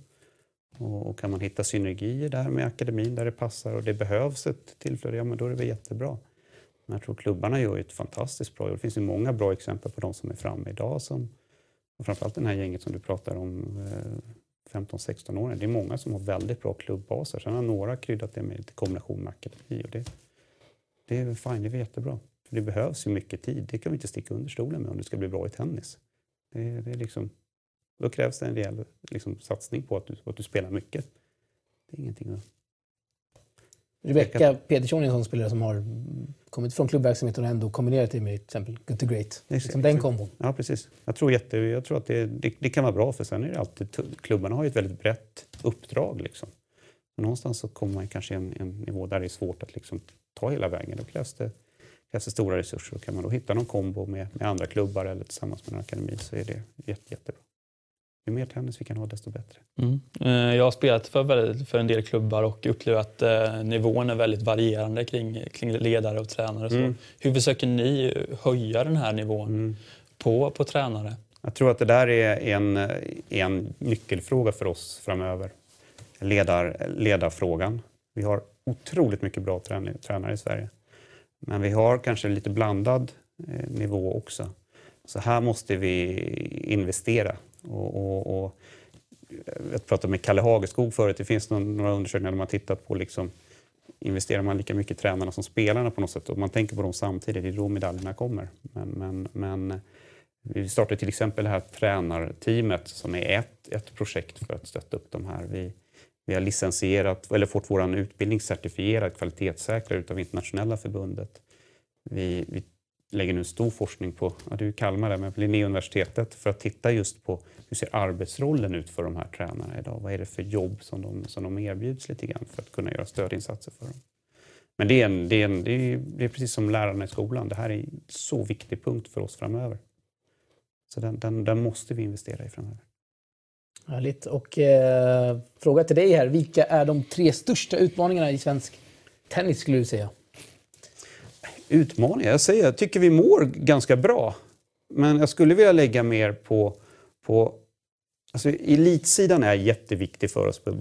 Och, och, kan man hitta synergier där med akademin där det passar och det behövs ett tillflöde, ja men då är det väl jättebra. Men jag tror klubbarna gör ett fantastiskt bra jobb. Det finns ju många bra exempel på de som är framme idag. Som, och framförallt det här gänget som du pratar om, 15-16 eh, år. Det är många som har väldigt bra klubbbaser. Sen har några kryddat det med lite kombination med akademi. Och det, det är fine, det är jättebra för det behövs ju mycket tid. Det kan vi inte sticka under stolen med om du ska bli bra i tennis. Det, det är liksom, då krävs det en rejäl liksom, satsning på att du, att du spelar mycket. Det är ingenting att... Rebecka Petersson är en sån spelare som har kommit från klubbverksamheten och ändå kombinerat det med till exempel Good to Great. Liksom den kombon. Ja, precis. Jag tror, jätte, jag tror att det, det, det, kan vara bra för sen är det alltid... Klubbarna har ju ett väldigt brett uppdrag. Liksom. Men någonstans så kommer man kanske en, en nivå där det är svårt att liksom ta hela vägen. Då krävs det, krävs det stora resurser. Och kan man då hitta någon kombo med, med andra klubbar eller tillsammans med en akademi så är det jätte, jättebra. Ju mer tennis vi kan ha desto bättre. Mm. Eh, jag har spelat för, för en del klubbar och upplever att eh, nivån är väldigt varierande kring, kring ledare och tränare. Mm. Hur försöker ni höja den här nivån mm. på, på tränare? Jag tror att det där är en, en nyckelfråga för oss framöver. Ledar, ledarfrågan. Vi har otroligt mycket bra tränare i Sverige. Men vi har kanske lite blandad eh, nivå också. Så här måste vi investera. Och, och, och eh, jag pratade med Kalle Hageskog förut. Det finns några undersökningar där man tittat på liksom, investerar man lika mycket i tränarna som spelarna på något sätt och man tänker på dem samtidigt, det är då medaljerna kommer. Men, men, men eh, vi startade till exempel det här tränarteamet som är ett, ett projekt för att stötta upp de här. Vi, vi har licensierat, eller fått vår utbildning certifierad, kvalitetssäkrad utav internationella förbundet. Vi, vi lägger nu stor forskning på, ja, du är Kalmar där, men på Linnéuniversitetet för att titta just på hur ser arbetsrollen ut för de här tränarna idag? Vad är det för jobb som de, som de erbjuds lite grann för att kunna göra stödinsatser för dem? Men det är, en, det, är en, det, är, det är precis som lärarna i skolan. Det här är en så viktig punkt för oss framöver. Så den, den, den måste vi investera i framöver. Härligt. Och eh, fråga till dig här. Vilka är de tre största utmaningarna i svensk tennis skulle du säga? Utmaningar? Jag säger, jag tycker vi mår ganska bra. Men jag skulle vilja lägga mer på, på Alltså, elitsidan är jätteviktig för oss på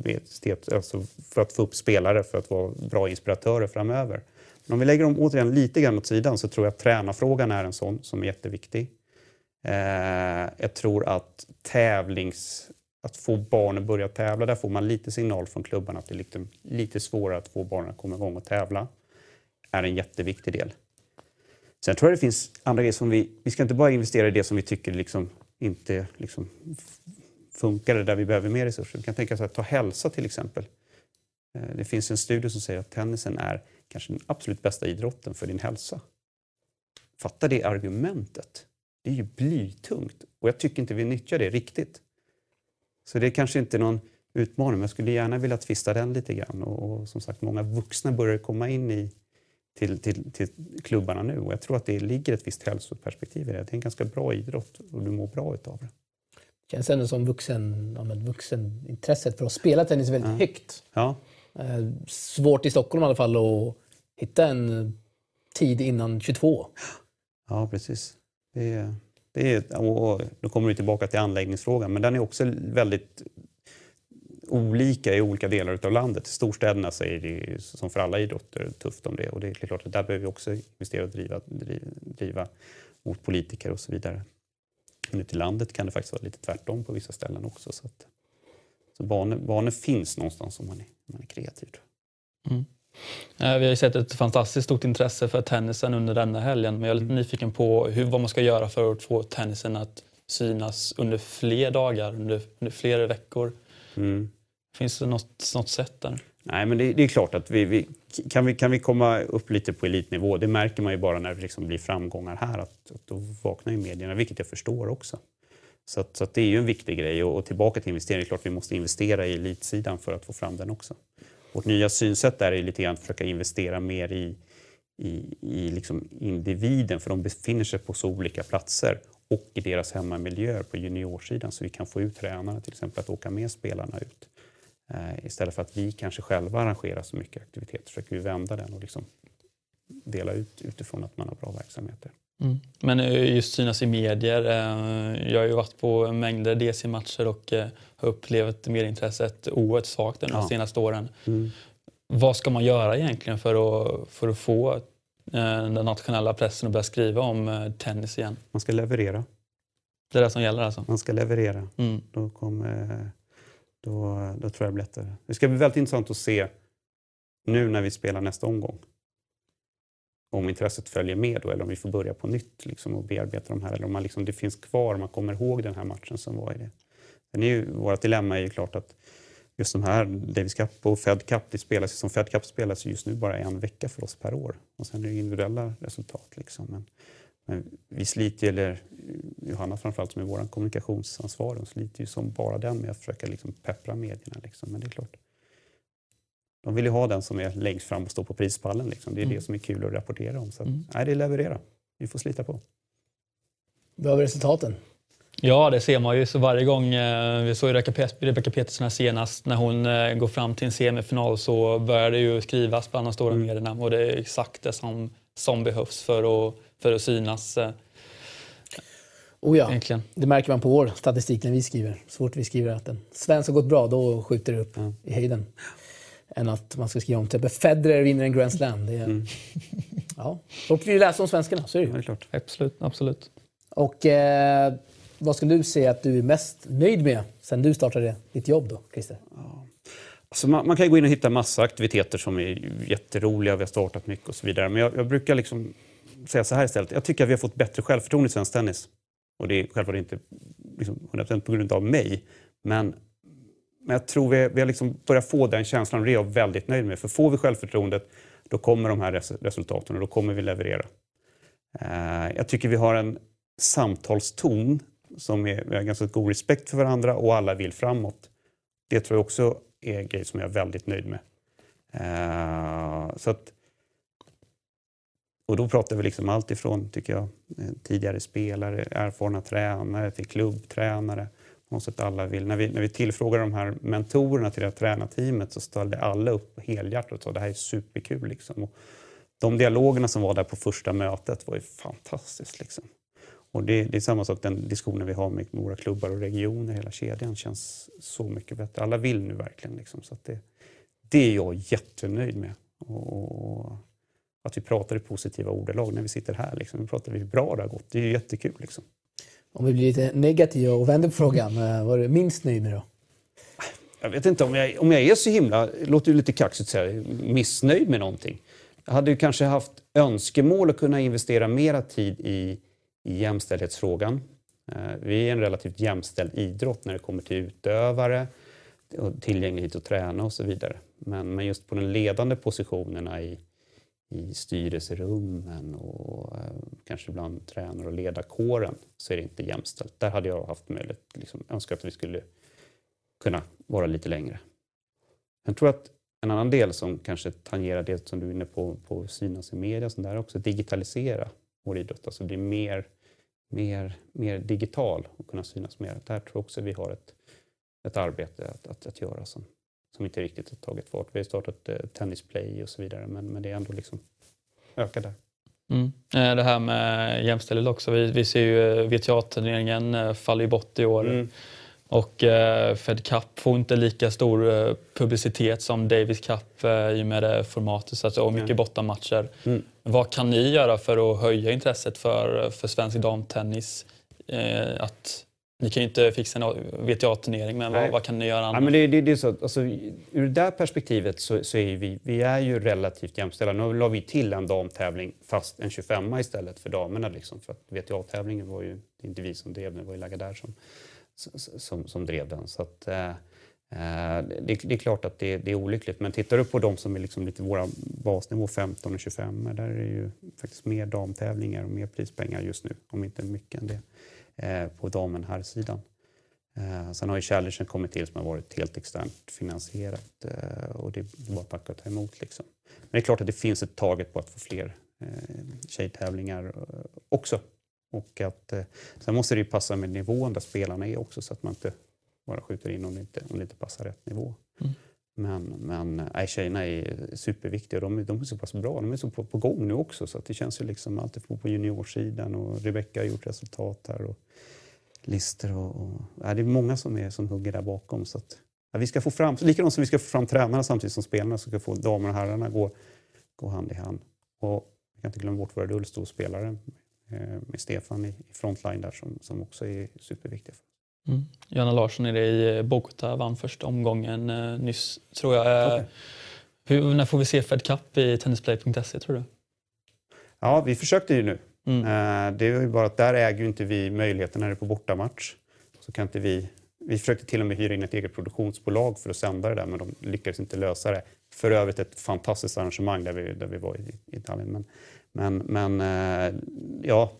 alltså för att få upp spelare, för att vara bra inspiratörer framöver. Men om vi lägger dem återigen lite grann åt sidan så tror jag att tränarfrågan är en sån som är jätteviktig. Eh, jag tror att tävlings att få barnen att börja tävla. Där får man lite signal från klubbarna att det är lite, lite svårare att få barnen att komma igång och tävla. är en jätteviktig del. Sen tror jag det finns andra grejer som vi... Vi ska inte bara investera i det som vi tycker liksom inte liksom funkar, där vi behöver mer resurser. Vi kan tänka oss att ta hälsa till exempel. Eh, det finns en studie som säger att tennisen är kanske den absolut bästa idrotten för din hälsa. Fatta det argumentet. Det är ju blytungt och jag tycker inte vi nyttjar det riktigt. Så det är kanske inte någon utmaning, men jag skulle gärna vilja tvista den lite grann. Och, och som sagt, många vuxna börjar komma in i, till, till, till klubbarna nu och jag tror att det ligger ett visst hälsoperspektiv i det. Det är en ganska bra idrott och du mår bra utav det. Känns ändå som vuxen, ja, vuxenintresset för att spela tennis är väldigt ja. högt. Ja. Eh, svårt i Stockholm i alla fall att hitta en tid innan 22. Ja, precis. Det är, det är, och då kommer vi tillbaka till anläggningsfrågan, men den är också väldigt olika i olika delar av landet. I storstäderna så är det som för alla idrotter tufft om det och det är klart att där behöver vi också investera och driva, driva mot politiker och så vidare. Men ute i landet kan det faktiskt vara lite tvärtom på vissa ställen också. Så, att, så banor, banor finns någonstans om man är, om man är kreativ. Mm. Eh, vi har sett ett fantastiskt stort intresse för tennisen under denna helgen. Men jag är lite mm. nyfiken på hur, vad man ska göra för att få tennisen att synas under fler dagar, under, under fler veckor. Mm. Finns det något, något sätt där? Nej, men det, det är klart att vi, vi, kan, vi, kan vi komma upp lite på elitnivå, det märker man ju bara när det liksom blir framgångar här, att, att då vaknar ju medierna, vilket jag förstår också. Så, att, så att det är ju en viktig grej och, och tillbaka till investering, det är klart vi måste investera i elitsidan för att få fram den också. Vårt nya synsätt där är lite grann att försöka investera mer i, i, i liksom individen, för de befinner sig på så olika platser och i deras hemmamiljöer på juniorsidan så vi kan få ut tränarna till exempel att åka med spelarna ut. Eh, istället för att vi kanske själva arrangerar så mycket aktiviteter försöker vi vända den och liksom dela ut utifrån att man har bra verksamheter. Mm. Men eh, just synas i medier. Eh, jag har ju varit på mängder DC-matcher och eh, har upplevt medieintresset oerhört svagt de ja. senaste åren. Mm. Vad ska man göra egentligen för att, för att få den nationella pressen att börja skriva om tennis igen? Man ska leverera. Det är det som gäller alltså? Man ska leverera. Mm. Då, kommer, då, då tror jag det blir lättare. Det ska bli väldigt intressant att se nu när vi spelar nästa omgång om intresset följer med då, eller om vi får börja på nytt liksom, och bearbeta de här. Eller om man liksom, det finns kvar, om man kommer ihåg den här matchen som var i det. Sen är ju, vårt dilemma är ju klart att just de här Davis Cup och Fed Cup, det spelas, som Fed Cup spelas just nu bara en vecka för oss per år. Och sen är det individuella resultat. Liksom. Men, men vi sliter, eller Johanna framförallt som är vår kommunikationsansvarig, hon sliter ju som bara den med att försöka liksom peppra medierna. Liksom. Men det är klart, de vill ju ha den som är längst fram och står på prispallen. Liksom. Det är mm. det som är kul att rapportera om. Så mm. nej, det är leverera. Vi får slita på. Behöver resultaten? Ja, det ser man ju. Så varje gång, eh, vi såg Rebecca Petersen här senast, när hon eh, går fram till en semifinal så börjar det ju skrivas bland de stora mm. medierna och det är exakt det som, som behövs för att, för att synas. Eh, oh ja, Egentligen. det märker man på vår statistik när vi skriver. Så fort vi skriver att en svensk har gått bra, då skjuter det upp mm. i höjden än att man ska skriva om typ Federer vinner en Grand Slam. Det är, mm. ja, folk vill ju läsa om svenskarna, så är det ju. Ja, klart. Absolut, absolut. Och eh, vad skulle du säga att du är mest nöjd med sen du startade ditt jobb då, Christer? Ja. Alltså man, man, kan gå in och hitta massa aktiviteter som är jätteroliga, vi har startat mycket och så vidare. Men jag, jag brukar liksom säga så här istället. Jag tycker att vi har fått bättre självförtroende i svensk tennis. Och det är självklart inte liksom 100% på grund av mig. Men men jag tror vi, vi har liksom börjat få den känslan och det är jag väldigt nöjd med. För får vi självförtroendet då kommer de här resultaten och då kommer vi leverera. Eh, jag tycker vi har en samtalston som är, vi har ganska god respekt för varandra och alla vill framåt. Det tror jag också är en grej som jag är väldigt nöjd med. Eh, så att, och då pratar vi liksom allt ifrån, tycker jag, eh, tidigare spelare, erfarna tränare till klubbtränare något sätt alla vill. När vi, när vi tillfrågade de här mentorerna till det här tränarteamet så ställde alla upp helhjärtat och sa det här är superkul. Liksom. Och de dialogerna som var där på första mötet var ju fantastiskt. Liksom. Och det, det, är samma sak, den diskussionen vi har med våra klubbar och regioner, hela kedjan känns så mycket bättre. Alla vill nu verkligen. Liksom, så det, det är jag jättenöjd med. Och, att vi pratar i positiva ordalag när vi sitter här. Liksom. Nu pratar vi hur bra det har gått. Det är jättekul. Liksom. Om vi blir lite negativa och vänder på frågan, eh, vad är du minst nöjd med då? Jag vet inte om jag, om jag är så himla, låter ju lite kaxigt säga, missnöjd med någonting. Jag hade ju kanske haft önskemål att kunna investera mera tid i, i jämställdhetsfrågan. Eh, vi är en relativt jämställd idrott när det kommer till utövare, och tillgänglighet att träna och så vidare. Men, men just på de ledande positionerna i, i styrelserummen och eh, kanske bland tränare och ledarkåren så är det inte jämställt. Där hade jag haft möjlighet, liksom, önskat att vi skulle kunna vara lite längre. Jag tror att en annan del som kanske tangerar det som du är inne på, på synas i media, så där är också digitalisera vår idrott, alltså bli mer, mer, mer digital och kunna synas mer. Där tror jag också vi har ett, ett arbete att, att, att göra som, som inte riktigt har tagit fart. Vi har startat eh, tennisplay och så vidare men, men det är ändå liksom ökar där. Mm. Eh, det här med jämställdhet också. Vi, vi ser ju eh, VTA-turneringen eh, faller ju bort i år. Mm. Och eh, Fed Cup får inte lika stor eh, publicitet som Davis Cup eh, i och med det formatet så att, och mycket bortamatcher. Mm. Vad kan ni göra för att höja intresset för, för svensk damtennis? Eh, att ni kan ju inte fixa en VTA-turnering, men vad, vad, kan ni göra annars? Ja, men det, det, det är så, alltså, ur det där perspektivet så, så, är vi, vi är ju relativt jämställda. Nu la vi till en damtävling, fast en 25 istället för damerna. Liksom, för att VTA-tävlingen var ju inte vi som drev den, det var ju Lagardère som, som, som drev den. Så att, eh, eh det, det, är klart att det, det, är olyckligt, men tittar du på de som är liksom lite våra basnivå, 15 och 25, där är det ju faktiskt mer damtävlingar och mer prispengar just nu, om inte mycket än det. Eh, på damen här sidan. Eh, sen har ju Challengen kommit till som har varit helt externt finansierat eh, och det är bara att packa och ta emot. Liksom. Men det är klart att det finns ett taget på att få fler tjejtävlingar också. Och att, sen måste det ju passa med nivån där spelarna är också så att man inte bara skjuter in om det inte, om det inte passar rätt nivå. Mm. Men, men nej, tjejerna är superviktiga. De, de är så pass bra. De är så på, på gång nu också. Så det känns ju liksom alltid på juniorsidan och Rebecca har gjort resultat här. Och Lister och, och ja, det är många som, är, som hugger där bakom. Så att, ja, vi ska få fram, likadant som vi ska få fram tränarna samtidigt som spelarna så ska få damerna och herrarna gå, gå hand i hand. Och vi kan inte glömma bort våra rullstolsspelare eh, med Stefan i, i frontline där som, som också är superviktiga. För Mm. Johanna Larsson är det i Bogota, vann första omgången eh, nyss tror jag. Eh, okay. Hur, när får vi se Fed Cup i tennisplay.se tror du? Ja, vi försökte ju nu. Mm. Eh, det är ju bara att där äger ju inte vi möjligheten när det är på bortamatch. Så kan inte vi, vi försökte till och med hyra in ett eget produktionsbolag för att sända det där men de lyckades inte lösa det. För övrigt ett fantastiskt arrangemang där vi, där vi var i, i Italien. Men, men, men eh, ja,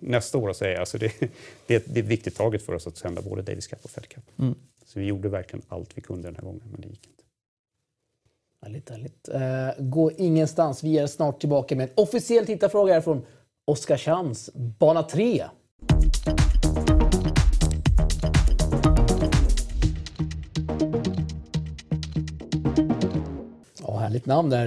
nästa år säger jag. Alltså det, det, det är ett viktigt taget för oss att sända både Davis Cup och Fed Cup. Mm. Så vi gjorde verkligen allt vi kunde den här gången, men det gick inte. Härligt, härligt. Uh, gå ingenstans. Vi är snart tillbaka med en officiell tittarfråga här från Oskarshamns bana 3. Härligt namn där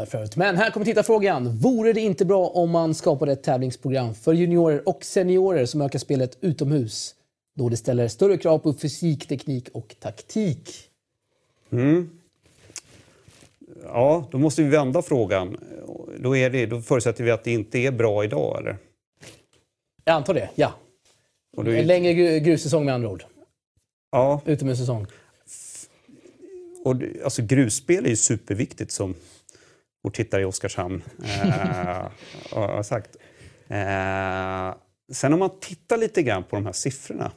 uh, förut. Men här kommer tittarfrågan. Vore det inte bra om man skapade ett tävlingsprogram för juniorer och seniorer som ökar spelet utomhus? Då det ställer större krav på fysik, teknik och taktik. Mm. Ja, då måste vi vända frågan. Då, är det, då förutsätter vi att det inte är bra idag, eller? Jag antar det, ja. Är... En längre grussäsong med andra ord. Ja. Utomhussäsong. Och, alltså, grusspel är ju superviktigt som vår tittare i Oskarshamn eh, har sagt. Eh, sen om man tittar lite grann på de här siffrorna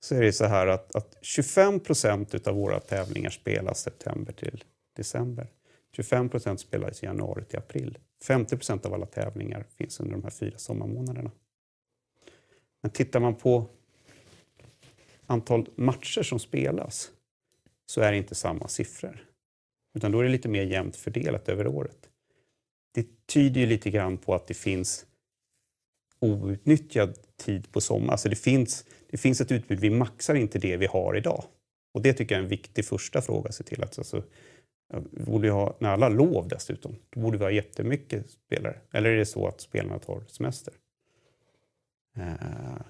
så är det så här att, att 25 procent av våra tävlingar spelas september till december. 25 procent spelas i januari till april. 50 procent av alla tävlingar finns under de här fyra sommarmånaderna. Men tittar man på antal matcher som spelas så är det inte samma siffror. Utan då är det lite mer jämnt fördelat över året. Det tyder ju lite grann på att det finns outnyttjad tid på sommaren. Alltså det, finns, det finns ett utbud, vi maxar inte det vi har idag. Och det tycker jag är en viktig första fråga att se till att alltså, vi ha, när alla har lov dessutom, då borde vi ha jättemycket spelare. Eller är det så att spelarna tar semester? Uh,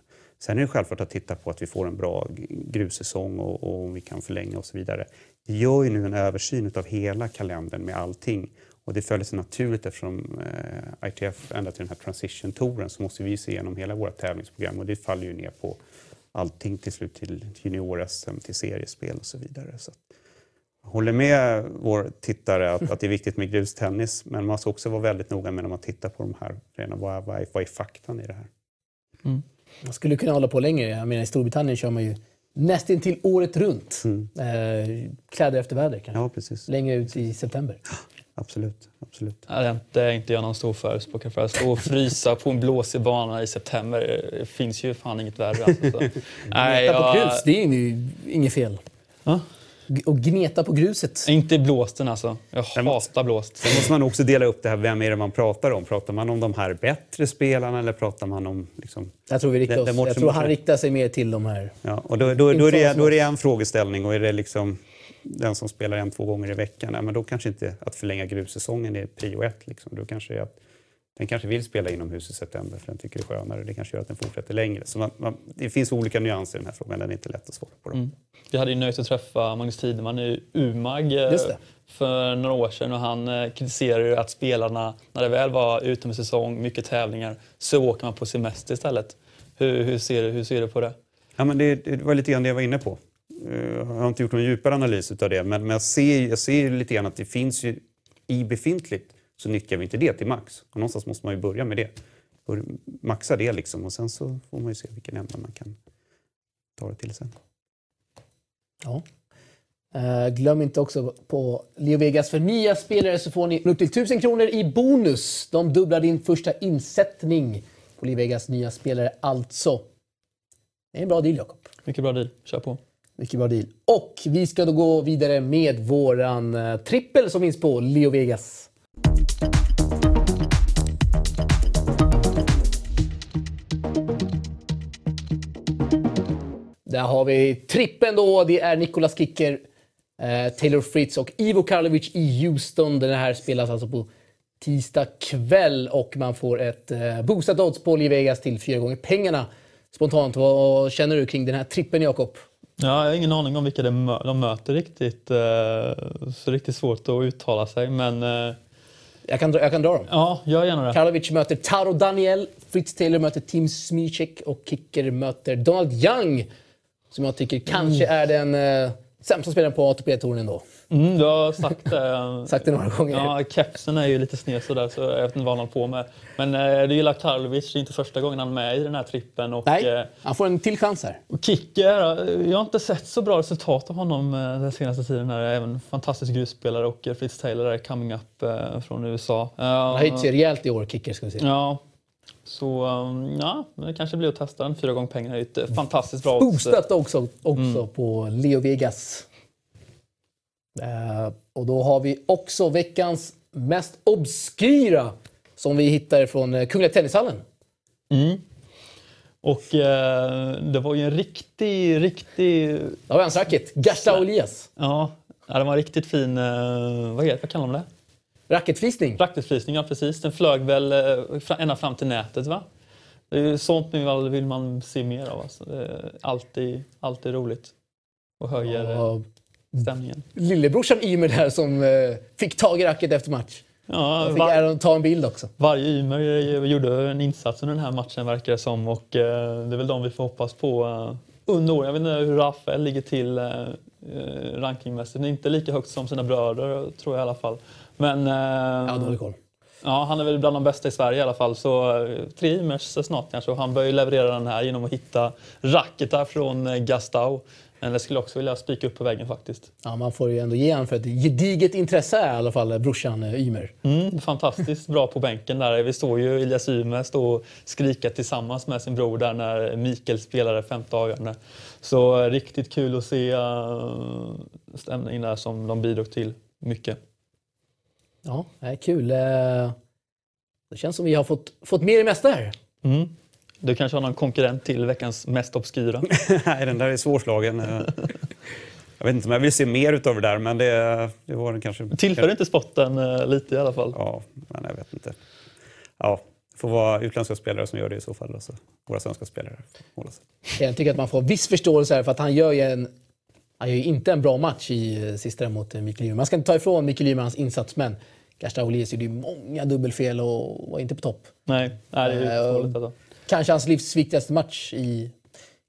Sen är det självklart att titta på att vi får en bra grussäsong och, och om vi kan förlänga och så vidare. Vi gör ju nu en översyn av hela kalendern med allting och det följer sig naturligt eftersom eh, ITF ända till den här transition-touren så måste vi se igenom hela våra tävlingsprogram och det faller ju ner på allting till slut till junior-SM, till seriespel och så vidare. Så jag håller med vår tittare att, att det är viktigt med grustennis men man ska också vara väldigt noga med när man tittar på de här grejerna. Vad, vad, är, vad är faktan i det här? Mm. Man skulle kunna hålla på längre. Jag menar, I Storbritannien kör man ju nästintill året runt. Mm. Eh, kläder efter väder kanske. Ja, precis. Längre ut i september. Absolut. absolut. Ja, det är inte jag någon stor förespråkare för. Att stå och frysa på en blåsig bana i september det finns ju fan inget värre. Alltså. Nej, jag... på grus, det är ju inget fel. Ja? Och gneta på gruset. Inte i blåsten alltså. Jag hatar blåst. Sen måste man också dela upp det här, vem är det man pratar om? Pratar man om de här bättre spelarna eller pratar man om... Liksom, jag tror, vi riktar oss, jag tror han riktar sig mer till de här... Ja, och då, då, då, är det, då är det en frågeställning och är det liksom den som spelar en, två gånger i veckan, ja, men då kanske inte att förlänga grussäsongen är prio ett. Liksom. Då kanske är att den kanske vill spela inomhus i september för den tycker det är skönare. Det kanske gör att den fortsätter längre. Så man, man, det finns olika nyanser i den här frågan. Den är inte lätt att svara på. Mm. Vi hade ju nöjet att träffa Magnus Tideman i Umag eh, för några år sedan och han eh, kritiserade att spelarna, när det väl var utomhussäsong, mycket tävlingar, så åker man på semester istället. Hur, hur, ser, du, hur ser du på det? Ja, men det, det var lite grann det jag var inne på. Eh, jag har inte gjort någon djupare analys av det, men, men jag, ser, jag ser lite grann att det finns ju i befintligt så nyttjar vi inte det till max. Och någonstans måste man ju börja med det. Maxa det liksom och sen så får man ju se vilken ämne man kan ta det till sen. Ja. Uh, glöm inte också på Leo Vegas för nya spelare så får ni upp till 1000 kronor i bonus. De dubblar din första insättning på Leo Vegas nya spelare alltså. Det är en bra deal Jakob. Mycket bra deal. Kör på. Mycket bra deal. Och vi ska då gå vidare med våran uh, trippel som finns på Leo Vegas. Där har vi trippen då. Det är Nicolas Kicker, eh, Taylor Fritz och Ivo Karlovic i Houston. Den här spelas alltså på tisdag kväll och man får ett eh, boostat odds på Live Vegas till fyra gånger pengarna. Spontant, vad känner du kring den här trippen Jakob? Ja, jag har ingen aning om vilka de möter riktigt. Eh, så riktigt svårt att uttala sig. Men eh, jag kan, jag kan dra dem. Ja, gör gärna det. Karlovic möter Taro Daniel, Fritz Taylor möter Tim Smicek och Kicker möter Donald Young. Som jag tycker kanske mm. är den, eh, sämsta spelaren på ATP-touren ändå. Mm, du har sagt det. Sagt det några gånger. Ja, kepsen är ju lite sned sådär så jag vet inte vad han håller på med. Men eh, det gillar Karlovic, det är inte första gången han är med i den här trippen. Och, Nej, eh, han får en till chans här. och Kicker, eh, jag har inte sett så bra resultat av honom eh, den senaste tiden. Här. Även fantastisk grusspelare och eh, Fritz Taylor är coming up eh, från USA. Han har höjt sig rejält i år, Kicker, ska vi se. ja, så um, ja, det kanske blir att testa den. Fyra gånger pengarna är ett fantastiskt bra. Boostat också, också Mm. på Leo Vegas. Eh, och då har vi också veckans mest obskyra som vi hittar från eh, Kungliga Tennishallen. Mm. Och eh, det var ju en riktig, riktig... Har vi hans racket, Gersta Olias. Ja, ja, det var en riktigt fin... Eh, vad, heter, vad kallar de det? Racketflisning. Racketflisning, ja precis. Den flög väl eh, ända fram till nätet va? Det är ju sånt vill, vill man se mer av. Alltså. Det är alltid, alltid roligt. Och höjer eh, Och stämningen. lillebrorsan Ymer där som eh, fick tag i racket efter match. Ja, fick var, ta en bild också. varje Ymer gjorde en insats under den här matchen verkar det som. Och det är väl de vi får hoppas på under året. Jag vet inte hur Rafael ligger till rankingmässigt. Men inte lika högt som sina bröder tror jag i alla fall. Men eh, Ja, dålig koll. Ja, han är väl bland de bästa i Sverige i alla fall. Så eh, tre Ymers snart kanske. Och han bör ju leverera den här genom att hitta racketar från eh, Gastau. Men det skulle också vilja spika upp på väggen faktiskt. Ja, man får ju ändå ge honom för ett gediget intresse i alla fall brorsan Ymer. Mm, fantastiskt bra på bänken där. Vi står ju Elias Ymer stå och skrika tillsammans med sin bror där när Mikael spelade femte avgörande. Så riktigt kul att se stämningen där som de bidrog till mycket. Ja, det är kul. Eh, Det känns som vi har fått, fått mer i mesta här. Mm. Du kanske har någon konkurrent till veckans mest obskyra? Nej, den där är svårslagen. Jag vet inte om jag vill se mer utav det där, men det, det var den kanske... Tillför inte spotten eh, lite i alla fall? Ja, men jag vet inte. Ja, det får vara utländska spelare som gör det i så fall. Alltså. Våra svenska spelare sig. Jag tycker att man får viss förståelse här för att han gör ju en han gör ju inte en bra match i eh, sista mot eh, Mikael Ymer. Man ska inte ta ifrån Mikael Ymer hans insats, men Gersta Olias gjorde ju många dubbelfel och var inte på topp. Nej, nej det är Eh, ju dåligt alltså. Kanske hans livs viktigaste match i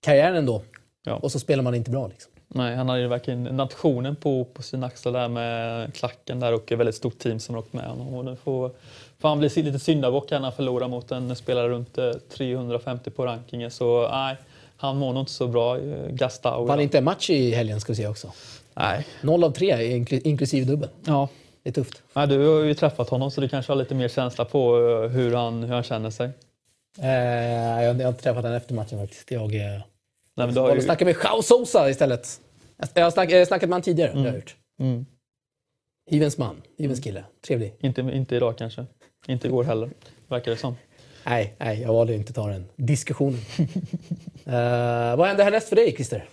karriären ändå. Ja. Och så spelar man inte bra. Liksom. Nej, han hade ju verkligen nationen på, på sina axlar där med klacken där och ett väldigt stort team som har åkt med honom. Och nu får, får han bli lite syndabock här när han förlorar mot en spelare runt eh, 350 på rankingen. Så nej, han mår nog inte så bra, eh, Gastau. Vann inte en match i helgen ska vi säga också. Nej. Noll av tre inkl- inklusive dubbel. Ja. Det är tufft. Nej, du har ju träffat honom så du kanske har lite mer känsla på eh, hur han, hur han känner sig. Eh, jag, jag har inte träffat honom efter matchen faktiskt. Jag eh, Nej, men du var har och ju, snackade med Jao Sousa istället. Jag, jag har snack, eh, snackat med honom tidigare. Det har jag gjort. mm, Hyvens man, hyvens kille. Trevlig. inte, inte idag kanske. Inte igår heller, verkar det som. Nej, nej, jag valde inte att ta den diskussionen. uh, vad händer härnäst för dig, Christer?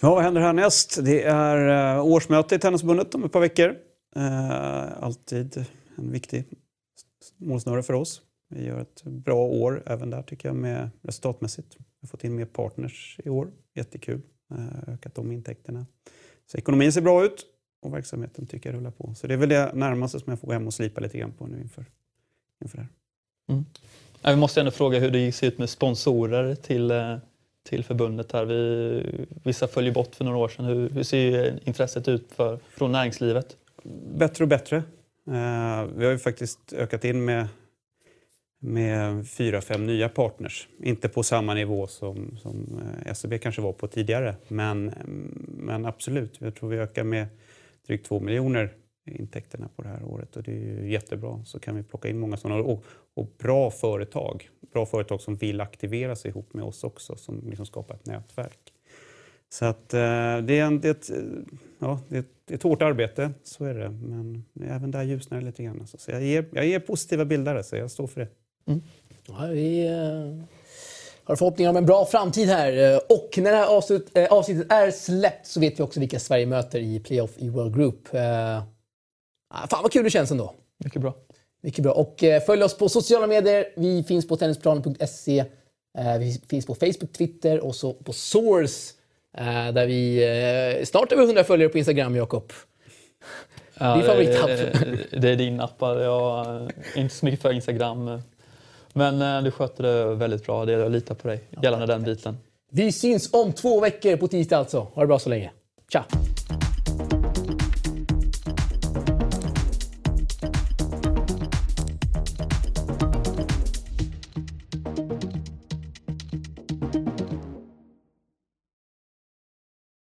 Ja, vad händer härnäst? Det är uh, årsmöte i Tennisförbundet om ett par veckor. Uh, alltid en viktig målsnöre för oss. Vi gör ett bra år även där tycker jag med resultatmässigt. Vi har fått in mer partners i år. Jättekul. Uh, ökat de intäkterna. Så ekonomin ser bra ut och verksamheten tycker jag rullar på. Så det är väl det närmaste som jag får gå hem och slipa lite grann på nu inför, inför det här. Mm. Vi måste ändå fråga hur det ser ut med sponsorer till, eh, till förbundet. här. Vi, vissa följer bort för några år sedan. Hur, hur ser intresset ut för, från näringslivet? bättre och bättre. Eh, vi har ju faktiskt ökat in med, med fyra, fem nya partners. Inte på samma nivå som, som eh, SEB kanske var på tidigare, men, men absolut. Jag tror vi ökar med drygt två miljoner i intäkterna på det här året och det är ju jättebra. Så kan vi plocka in många sådana och, och bra företag. Bra företag som vill aktivera sig ihop med oss också, som liksom skapar ett nätverk. Så att, eh, det, är en, det, är ett, ja, det, är ett, det är ett hårt arbete, så är det. Men även där ljusnar det lite grann. Alltså. Så jag, ger, jag ger positiva bilder, så jag står för det. Ja, vi eh, har förhoppningar om en bra framtid här. Och när det här avsnitt, eh, avsnittet är släppt så vet vi också vilka Sverige möter i playoff i World Group. Ah, fan vad kul det känns ändå. Mycket bra. Mycket bra. Och eh, följ oss på sociala medier. Vi finns på tennisplanen.se. Eh, vi finns på Facebook, Twitter och så på Source. Eh, där vi snart över 100 följare på Instagram, Jakob. Ja, Din favoritapp. Det, det är din app. Jag är inte så mycket för Instagram. Men du sköter det väldigt bra. Det jag litar på dig gällande den biten. Vi syns om två veckor på tisdag alltså. Ha det bra så länge. Tja!